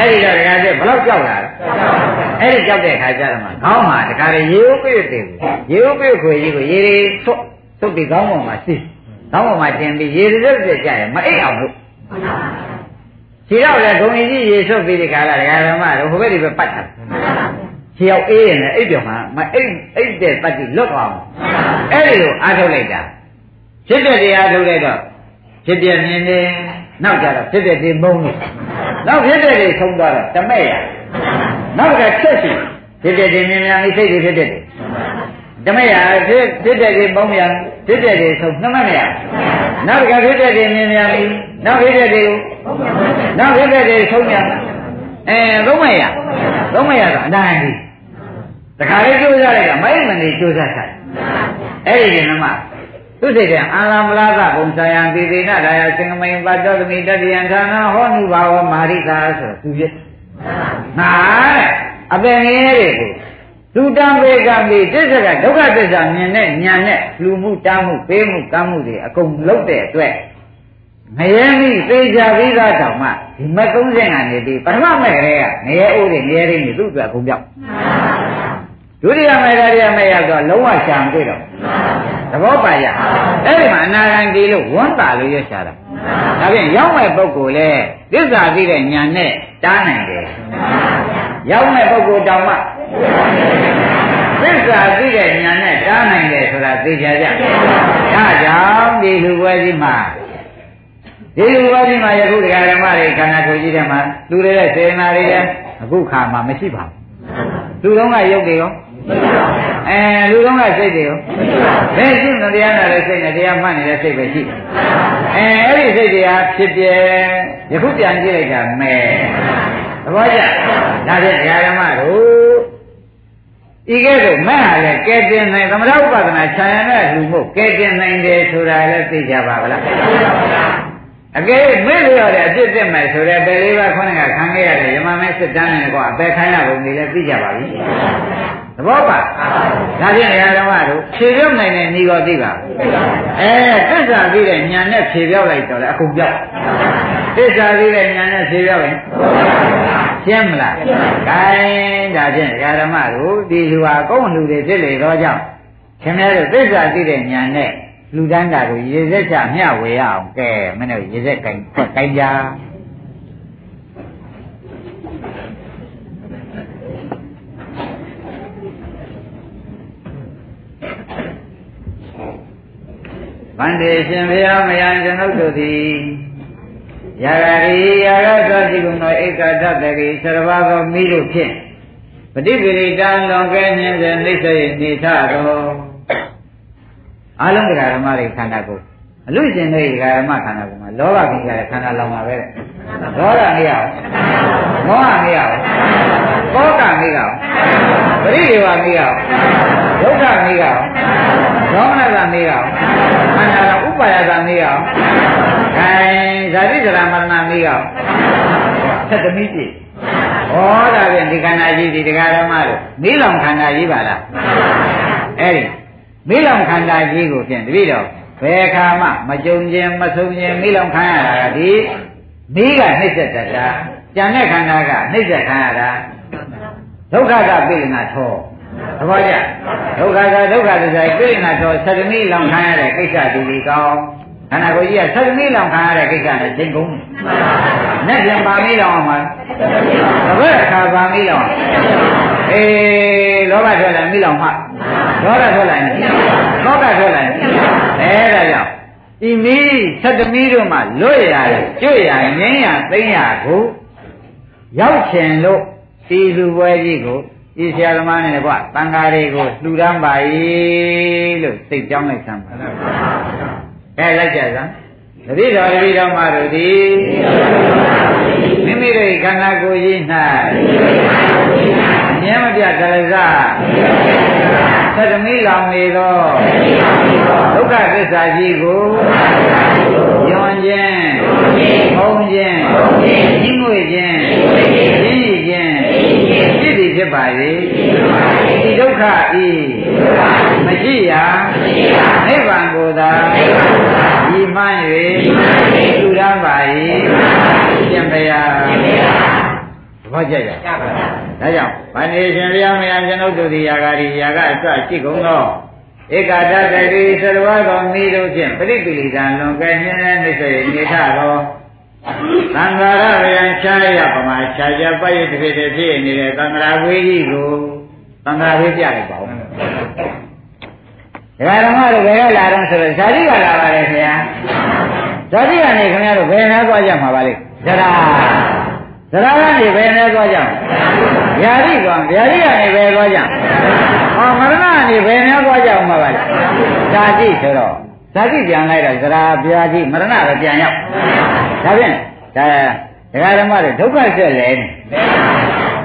အဲ့ဒီတော့တခါကျဘလောက်ကြောက်လာလဲအဲ့ဒီကြောက်တဲ့ခါကျတော့မှခေါင်းမှာတခါလေရေဥပိတ်တယ်ရေဥပိတ်ခွေကြီးကိုရေတွေသွတ်သွတ်ပြီးခေါင်းပေါ်မှာစီးခေါင်းပေါ်မှာတင်ပြီးရေတွေတက်ကြရမအိတ်အောင်လို့ခြေရောက်လဲဂုံကြီးရေဆွတ်ပြီးဒီခါလာဒကာဓမ္မတို့ဟိုဘက်ဒီဘက်ပတ်တာခြေရောက်အေးရင်လည်းအိတ်ပြောမှာမအိတ်အိတ်တဲ့ပတ်ပြီးလွတ်သွားအောင်အဲ့ဒီလိုအားထုတ်လိုက်တာဖြစ်တဲ့တရားထုတ်လိုက်တော့ဖြစ်ပြမြင်နေ နောက်ကြတော့ဖြစ်တဲ့ဒီမုံလို့နောက်ဖြစ်တဲ့ဒီဆုံးသွားတော့တမဲ့ရနောက်ကချက်စီဖြစ်တဲ့ဒီမြင်များဤစိတ်တွေဖြစ်တဲ့ဓမ္မရဖြစ်ဖြစ်တဲ့ဒီမုံရဖြစ်တဲ့ဒီဆုံးနှမမရနောက်ကဖြစ်တဲ့ဒီမြင်များဤနောက်ဖြစ်တဲ့ဒီနောက်ဖြစ်တဲ့ဒီဆုံးရအဲသုံးမရသုံးမရတော့အတိုင်းဒီတခါလေးကြိုးစားလိုက်ကမိုက်မနေကြိုးစားဆိုင်အဲ့ဒီကနမ သူစိတ်ကအာလမလာကဘုံဆယံတိတိနဒါယစင်္ကမိန်ပတ်တော်သမီတတိယံဌာနဟောနုဘာဝမာရိကာဆိုသူပြငါတဲ့အပင်ငယ်တွေကိုသူတံပေကံပြီးတစ္ဆကဒုက္ခသစ္စာမြင်တဲ့ညာနဲ့လူမှုတားမှုပေးမှုကမ်းမှုတွေအကုန်လုံးတဲ့အတွက်ငရဲမိသေချာပြီးသားတောင်မှဒီမ30ကနေပြီးပထမမဲ့ကလေးကငရဲအိုးတွေငရဲတွေနေသူ့အတွက်အကုန်ပြောက် ဒုတိယမဲ့ကလေးမဲ့ရောက်တော့လုံးဝရှာမတွေ့တော့သဘောပါရအဲ့ဒီမှာအနာဂံဒီလို့ဝန်းတာလို့ရရှာတာဒါဖြင့်ရောက်မဲ့ပုဂ္ဂိုလ်လေသစ္စာသိတဲ့ညာနဲ့တားနိုင်တယ်ရောက်မဲ့ပုဂ္ဂိုလ်တောင်မှသစ္စာသိတဲ့ညာနဲ့တားနိုင်တယ်ဆိုတာသိကြကြဒါကြောင့်ဒီလူပွဲကြီးမှာဒီလူပွဲကြီးမှာယခုတရားဓမ္မတွေခန္ဓာကိုယ်ကြီးထဲမှာလူတွေရဲ့စေနာတွေလည်းအခုခါမှာမရှိပါဘူးလူတော်ကရုပ်တွေရော အဲလူတော်ကစိတ်တွေရောဘယ်ရှိမတရားနာတဲ့စိတ်နဲ့တရားမှတ်နေတဲ့စိတ်ပဲရှိအဲအဲ့ဒီစိတ်တရားဖြစ်ပြယခုပြန်ကြည့်လိုက်တာမဲသဘောကျဒါဖြင့်တရားဓမ္မတို့ဤကဲ့သို့မဲ့ဟာလဲကဲတင်နိုင်သမထဥပဒနာခြံရတဲ့လူမို့ကဲတင်နိုင်တယ်ဆိုတာလည်းသိကြပါဗလားအကယ်မေ့လျော်တဲ့အဖြစ်ဖြစ်မယ်ဆိုတဲ့ပယ်လေးပါးခုနကခံခဲ့ရတဲ့ယမမဲစစ်တမ်းနဲ့ကွာအပယ်ခံရပုံတွေလည်းသိကြပါပြီသ ဘောပါဒါဖြင့်ဓမ္မတို့ဖြေပြောင်းနိုင်တဲ့ဤတော်သိပါအဲသစ္စာသိတဲ့ညာနဲ့ဖြေပြောင်းလိုက်တော့လေအကုန်ပြောက်သစ္စာသိတဲ့ညာနဲ့ဖြေပြောင်းရင်ရှင်းမလားဂိုင်းဒါဖြင့်ဓမ္မတို့ဒီလူဟာကောင်းလူတွေဖြစ်လေတော့ကြောင့်ခင်ဗျားတို့သစ္စာသိတဲ့ညာနဲ့လူတန်းတာကိုရေစက်ချမျှဝေရအောင်ကဲမင်းတို့ရေစက်ကင်ကင်ကြ ဗန္တေရှင်ဘုရားမယံကျွန်ုပ်တို့သည်ယာဂရီယာဂသောတိကုံသောဧကတတတိသရဘာသောမိတို့ဖြင့်ပฏิပိရိတံလွန်ကဲခြင်းစေနှိစ္စ၏နေထတော်အလုံးကဓမ္မတွေခန္ဓာကိုယ်အလို့ရှင်တဲ့ဓမ္မခန္ဓာကိုယ်မှာလောဘကိစ္စရဲ့ခန္ဓာလောင်ပါပဲတဲ့ဒေါသမရအောင်မောဟမရအောင်ကောကမရအောင်ပရိဒေဝမရအောင် ဒုက္ခမရအောင်ဒေါမနကမရအောင်ခန္ဓာကဥပါယကမရအောင်ခိုင်ဇာတိဇရာမရဏမရအောင်သက်သမီးပြည့်ဩဒါဖြင့်ဒီခန္ဓာကြီးဒီတရားဓမ္မတို့မိလောင်ခန္ဓာကြီးပါလားအဲ့ဒီမိလောင်ခန္ဓာကြီးကိုဖြင့်တပည့်တော်ဘယ်ခါမှမကြုံခြင်းမဆုံးခြင်းမိလောင်ခံရတာကဒီမိကနှိစ္စတတာကြံတဲ့ခန္ဓာကနှိစ္စခံရတာဒုက္ခကပိလနာထော သဘောကျဒုက္ခကဒုက္ခသစ္စာပိလနာထောသတ္တမိလောင်ခံရတဲ့ကိစ္စဒီဒီကောင်းခန္ဓာကိုယ်ကြီးကသတ္တမိလောင်ခံရတဲ့ကိစ္စနဲ့ချိန်ကုန်နဲ့ပြန်ပါမိလောင်အောင်မှာတပည့်အခါပါမိလောင်အေးလောဘထွက်လာမိလောင်မှဒေါသထွက်လာရင်သောကထွက်လာရင်အဲဒါကြောင့်ဤမီးသတ္တမီးတို့မှလွတ်ရတယ်ကျွတ်ရငင်းရသိမ့်ရကိုရောက်ချင်လို့ဒီလူပွဲကြီးကို ဤဆရာသမားနဲ့ကွတန်ဃာတွေကိုလှူဒန်းပါ၏လို့စိတ်ကြောင်းလိုက်သမ်းပါအဲလိုက်ကြစမ်းတတိတော်တတိတော်မှတို့သည်မိမိတို့ခန္ဓာကိုယ်ကြီး၌မြဲမပြကလစသတ္တမိလောင်နေသောဒုက္ခသစ္စာကြီးကိုယွန်ခြင်းဘုံခြင်းကြီးငွေခြင်း ပါ၏ဒီဒုက္ခဤမရှိရာနိဗ္ဗာန်ကိုသာဤမှန်း၍သူရပါ၏ရှင်ဘုရားဘောကြကြဒါကြောင့်ဗန္နေရှင်ဘုရားမယကျွန်ုပ်တို့သည်ယာဂာရီယာကအစရှိကုန်သောဧကတတတိသရဝသောမိတို့ဖြင့်ပရိပိလိတံလွန်ကဲခြင်းနဲ့နေစေနေထသော သံဃာရဗျံခြားရပမာခြားကြပိုက်တဖြစ်ဖြစ်ဖြစ်နေတဲ့သံဃာဝေကြီးကိုသံဃာဝေးပြလိုက်ပါဦးဒကာဓမ္မတို့ဘယ်ကလာတော့ဆိုတော့ဇာတိကလာပါလေခင်ဗျာဇာတိကနေခင်ဗျားတို့ဘယ်နဲ့ကြွားကြမှာပါလဲဇရာဇရာကနေဘယ်နဲ့သွားကြဗျာတိကောင်ဗျာတိကနေဘယ်သွားကြဟောမရဏကနေဘယ်နဲ့သွားကြအောင်မှာပါလဲဇာတိဆိုတော့ ဇာတိပြန်လိုက်တော့ဇရာဗျာတိမရဏပဲပြန်ရောက်ဒါဖြင့်ဒါဒကာဓမ္မတွေဒုက္ခဆက်လဲနေ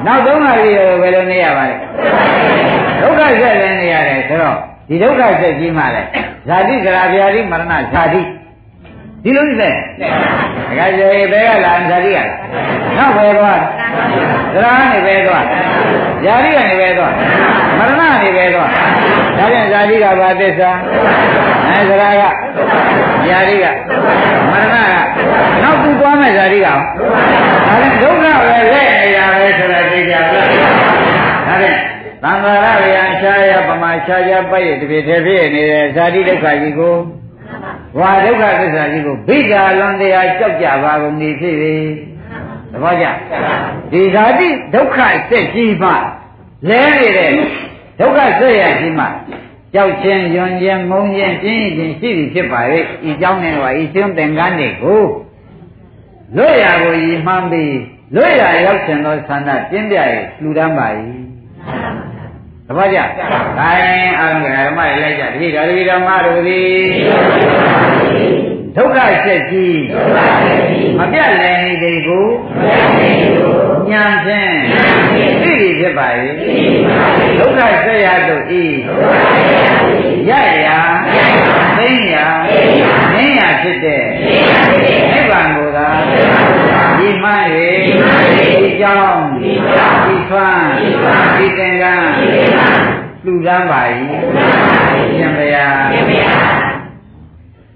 နောက်သုံးပါးကြီးဘယ်လိုနေရပါလဲဒုက္ခဆက်လဲနေရတယ်ဆိုတော့ဒီဒုက္ခဆက်ကြီးမှလဲဇာတိဇရာဗျာတိမရဏဇာတိ ဒီလိုနေတယ်ဒကာကျေဘယ်ကလာဇာတိကနောက်ဘယ်သွားသရကနေဘယ်သွားဇာတိကနေဘယ်သွားမရဏကနေဘယ်သွားဒါပြန်ဇာတိကဘာသစ္စာအဲသရကဇာတိကမရဏကနောက်သူသွားမဲ့ဇာတိကဒါလည်းဒုက္ခပဲလက်နေရပဲဆိုတာသိကြပါလားဒါပြန်သံဃာရဗျာရှားရပမာရှားရပိုက်ရတပြည့်တည်းဖြစ်နေတဲ့ဇာတိဒုက္ခကြီးကို ဘဝဒုက္ခသစ္စာကြီးကိုဘိက္ခာလွန်တရားကြောက်ကြပါကုန်နေဖြစ်ပြီသဘောကျဒီဓာတိဒုက္ခဆက်ကြီးမှလဲနေတဲ့ဒုက္ခဆက်ရကြီးမှကြောက်ခြင်းယွံခြင်းမုန်းခြင်းပြင်းခြင်းရှိပြီဖြစ်ပါလေဤကြောင့်နဲ့ဟောဤသင်္သင်္ကန်းတွေကိုလွတ်ရာကိုဤမှန်ပြီးလွတ်ရာရောက်ခြင်းသောဆန္ဒပြင်းပြရဲ့လှူဒန်းပါ၏ သဘောကျ။ဒါရင်အာရုံကဓမ္မတွေလိုက်ကြတတိတော်တတိဓမ္မတို့သည်ဒုက္ခဆက်ကြီးမပြတ်လည်းနေဒီကိုညာဖြင့်သိပြီဖြစ်ပါ၏ဒုက္ခဆက်ရတို့ဤရရ ရမ်းပါ၏ရှင်ဘုရားရှင်ဘုရား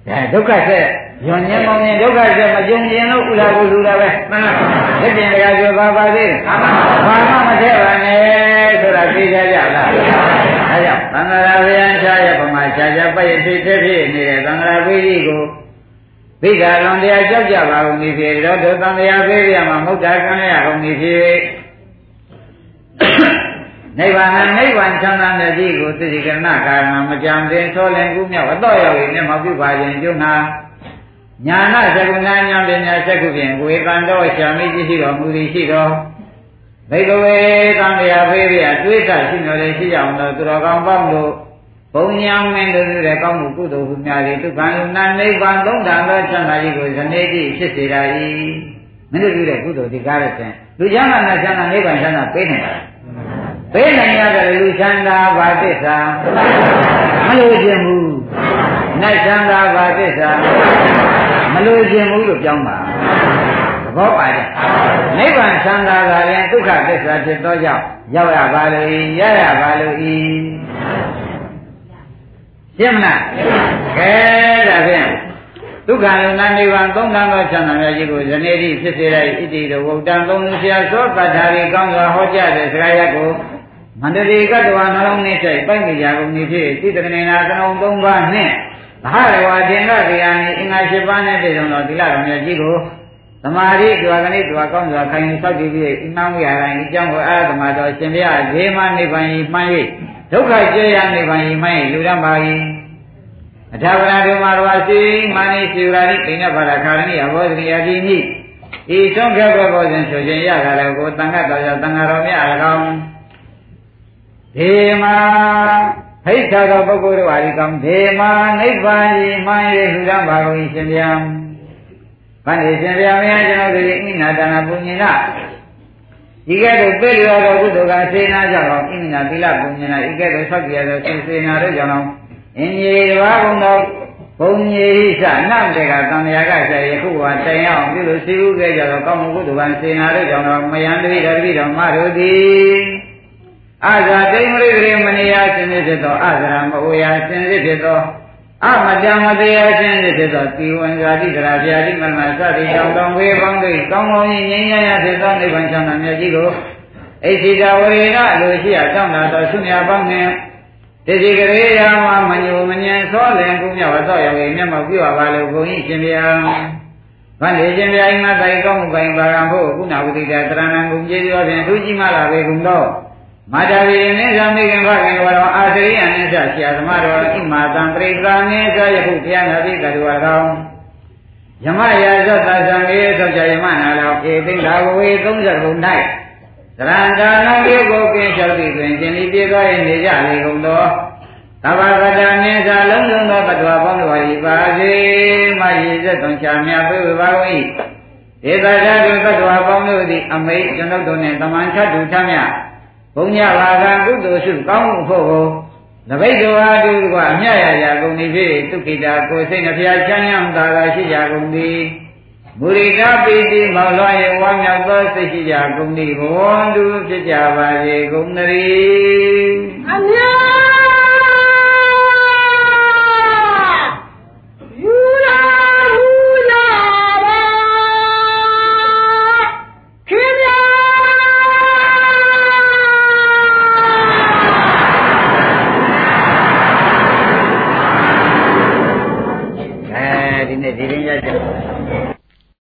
ဒါဒုက္ခဆက်ညွန်ညင်းမောင်းရင်ဒုက္ခဆက်မကြုံရင်လို့ဥလာကိုလူတာပဲမှန်ပါပါလက်ပြင်တရားပြောပါပါသေးမှန်ပါပါဘာမှမထည့်ပါနဲ့ဆိုတာသိကြကြလားသိပါပါဒါကြောင့်သံဃာဗျာချာရဲ့ပမာချာချာပိုက်ဖြစ်ဖြစ်ဖြစ်နေတဲ့သံဃာဝိရိကိုဘိက္ခာလွန်တရားကြောက်ကြပါကုန်ပြီဖြစ်တော့ဒုသံဃာဖေးရမှာမဟုတ်တာခံရကုန်ပြီဖြစ် နိဗ္ဗာန်နိဗ္ဗာန်ချမ်းသာတဲ့ဒီကိုသိစိကရဏကာရဏမကြံတင်သောလင်ကူးမြောက်အတော့ရောက်ရင်မျက်မှောက်ပြုပါခြင်းကျုံနာညာနာသကုဏဉာဏ်ပညာစက္ခုဖြင့်ဝေကံတော်ရှာမိကြည့်ရှိတော်မူသည်ရှိတော်ဘိကဝေသံဃာဖေးရတွေးဆရှိတော်လည်းရှိကြအောင်လို့သူတော်ကောင်းပေါင်းတို့ဘုံညာမင်းတို့ရဲ့ကောင်းမှုကုသိုလ်ဟုများသည်ဒုက္ခလူနာနိဗ္ဗာန်သုံးတန်သောချမ်းသာကြီးကိုဇနေတိဖြစ်စေတာ၏မင်းတို့ပြုတဲ့ကုသိုလ်ဒီကားတဲ့ဖြင့်လူချမ်းသာနဲ့ချမ်းသာနိဗ္ဗာန်ချမ်းသာပေးနိုင်တာ ပေးနိုင်ရတယ်လူချမ်းသာဘာသစ္စာမလို့ခြင်းဘူးနိုင်ချမ်းသာဘာသစ္စာမလို့ခြင်းဘူးလို့ပြောင်းပါသဘောပါကြနိဗ္ဗာန်ချမ်းသာကလည်းဒုက္ခသစ္စာဖြစ်သောကြောင့်ရောက်ရပါလို့ရရပါလို့ဤရှင်းမလားကဲဒါဖြင့်ဒုက္ခယုံနာနိဗ္ဗာန်သုံးတန်းသောချမ်းသာများကြီးကိုဇနေတိဖြစ်စေတဲ့ဣတိတော်ဝုဒ္ဒံသုံးလူဆရာသောတတ္ထာရီကောင်းစွာဟောကြားတဲ့စကားရပ်ကို မန္တလေးကတ္တဝနှလုံးနှိမ့်ဆိုင်ပိုက်မိကြကုန်ပြီဖြစ်တိတကနေနာသနုံ၃ပါးနှင့်သဟရဝတင်ကဗျာနိအင်္ဂါ၈ပါးနဲ့ပြည့်စုံသောသီလတော်မြတ်ကြီးကိုသမာဓိတွာကနေ့တွာကောင်းစွာခိုင်ဆောက်တည်ပြီးအိမ်မဝိဟာရအကြောင်းကိုအာသမာတော်ရှင်ဘုရားဈေမနိဗ္ဗာန်ဤမှန်၍ဒုက္ခကျေရနိဗ္ဗာန်ဤမှန်၍လူရပါ၏အထာဝရဓမ္မတော်စီမာနိစီဝရာတိကိဏဘာရခာရဏိအဘောဓိယတိနိဤဆုံးဖြတ်ဘဘောစဉ်ဆိုခြင်းရတာလည်းကိုတန်ခတ်တော်ကြောင့်တန်ခါတော်မြတ်အကောင် ဒေမာဟိဋ္ဌသောပုဂ္ဂိုလ်တို့ဟာဒီကောင်ဒေမာနိဗ္ဗာန်ဤမှန်၍လူရပါကုန်ရှင်ဗျာဗန္ဒီရှင်ဗျာများကျွန်တော်တို့ဤနာတနာပုညနာဒီကဲ့သို့ပြေလျော်သောကုသိုလ်ကစေနာကြောင့်ဣမိနာသီလပုညနာဤကဲ့သို့ဆောက်ပြရသောစေစေနာတို့ကြောင့်အင်းကြီးတစ်ပါးကုန်သောဘုံကြီးဟိသနတ်တေကသံဃာကဆက်ယခုကတိုင်အောင်ပြုလို့စီဥခဲ့ကြတော့ကောင်းမှုကုသိုလ်ကစေနာတို့ကြောင့်တော့မယံတတိတော်တတိတော်မတို့သည် အာဇာတိမရိဂရေမနိယရှင်ဖြစ်သောအာဇရာမအိုယာရှင်ဖြစ်သောအမတံမတရားရှင်ဖြစ်သောသီဝံဇာတိတရာဗျာတိမမသတိတောင်တောင်ဝေပေါင်းသိကောင်းကောင်းကြီးငြိမ်းချမ်းရဖြစ်သောနိဗ္ဗာန်ချမ်းသာမြတ်ကြီးကိုအိသိတာဝရေနလိုရှိရတောင်းတာတော်ရှုမြပေါင်းနှင့်တတိကရေယာမမညိုမညံသောလင်ကုမြောက်သောရောင်မျက်မှောက်ပြုပါလို့ဘုန်းကြီးရှင်ဗျာဗန္ဒီရှင်ဗျာအိမ်မတိုင်ကောင်းမှုပိုင်ပါရန်ဖို့ကုဏဝတိတတရဏံကုန်ကျေးဇူးဖြင့်သူကြီးမလာပေကုန်တော့ မာတာဝိနိသံမိခင်ဖခင်ဝရောအာသရိယနိစ္စဆရာသမားတော်ဣမာတံပရိက္ခာနိသယခုတရားနာတိကတော်ကောင်ယမရာဇတ်တသံေသောကြယမနာလောဧသိင်္ဂါဝေ30ဘုံ၌သရန္တာနာပြေကိုကင်းလျှောက်သည်တွင်ရှင်ဤပြေသွား၏နေကြလေကုန်သောသဗ္ဗကတနိသလုံးလုံးသောပတ္တဝါပေါင်းတို့၏ပါစေမရည်စက်သွန်ချာမြပြေပါ၏ဒေသဓာတုပတ္တဝါပေါင်းတို့သည်အမိတ်ကျွန်ုပ်တို့နှင့်တမန်ချတူထမြ ဘုံညဘာကကုသိုလ်စုကောင်းမှုဖို့ကိုသပိတ်တော်အားတူကအမြတ်ရရာကုန်သည်ဖြစ်ဒုက္ခိတာကိုစိတ်နှဖျားချမ်းရံသာသာရှိကြကုန်သည်မူရိတာပိတိမောင်လွှားရဲ့ဝါမြောက်သောစိတ်ရှိကြကုန်သည်ဘဝန္တုဖြစ်ကြပါစေကုန်သတည်း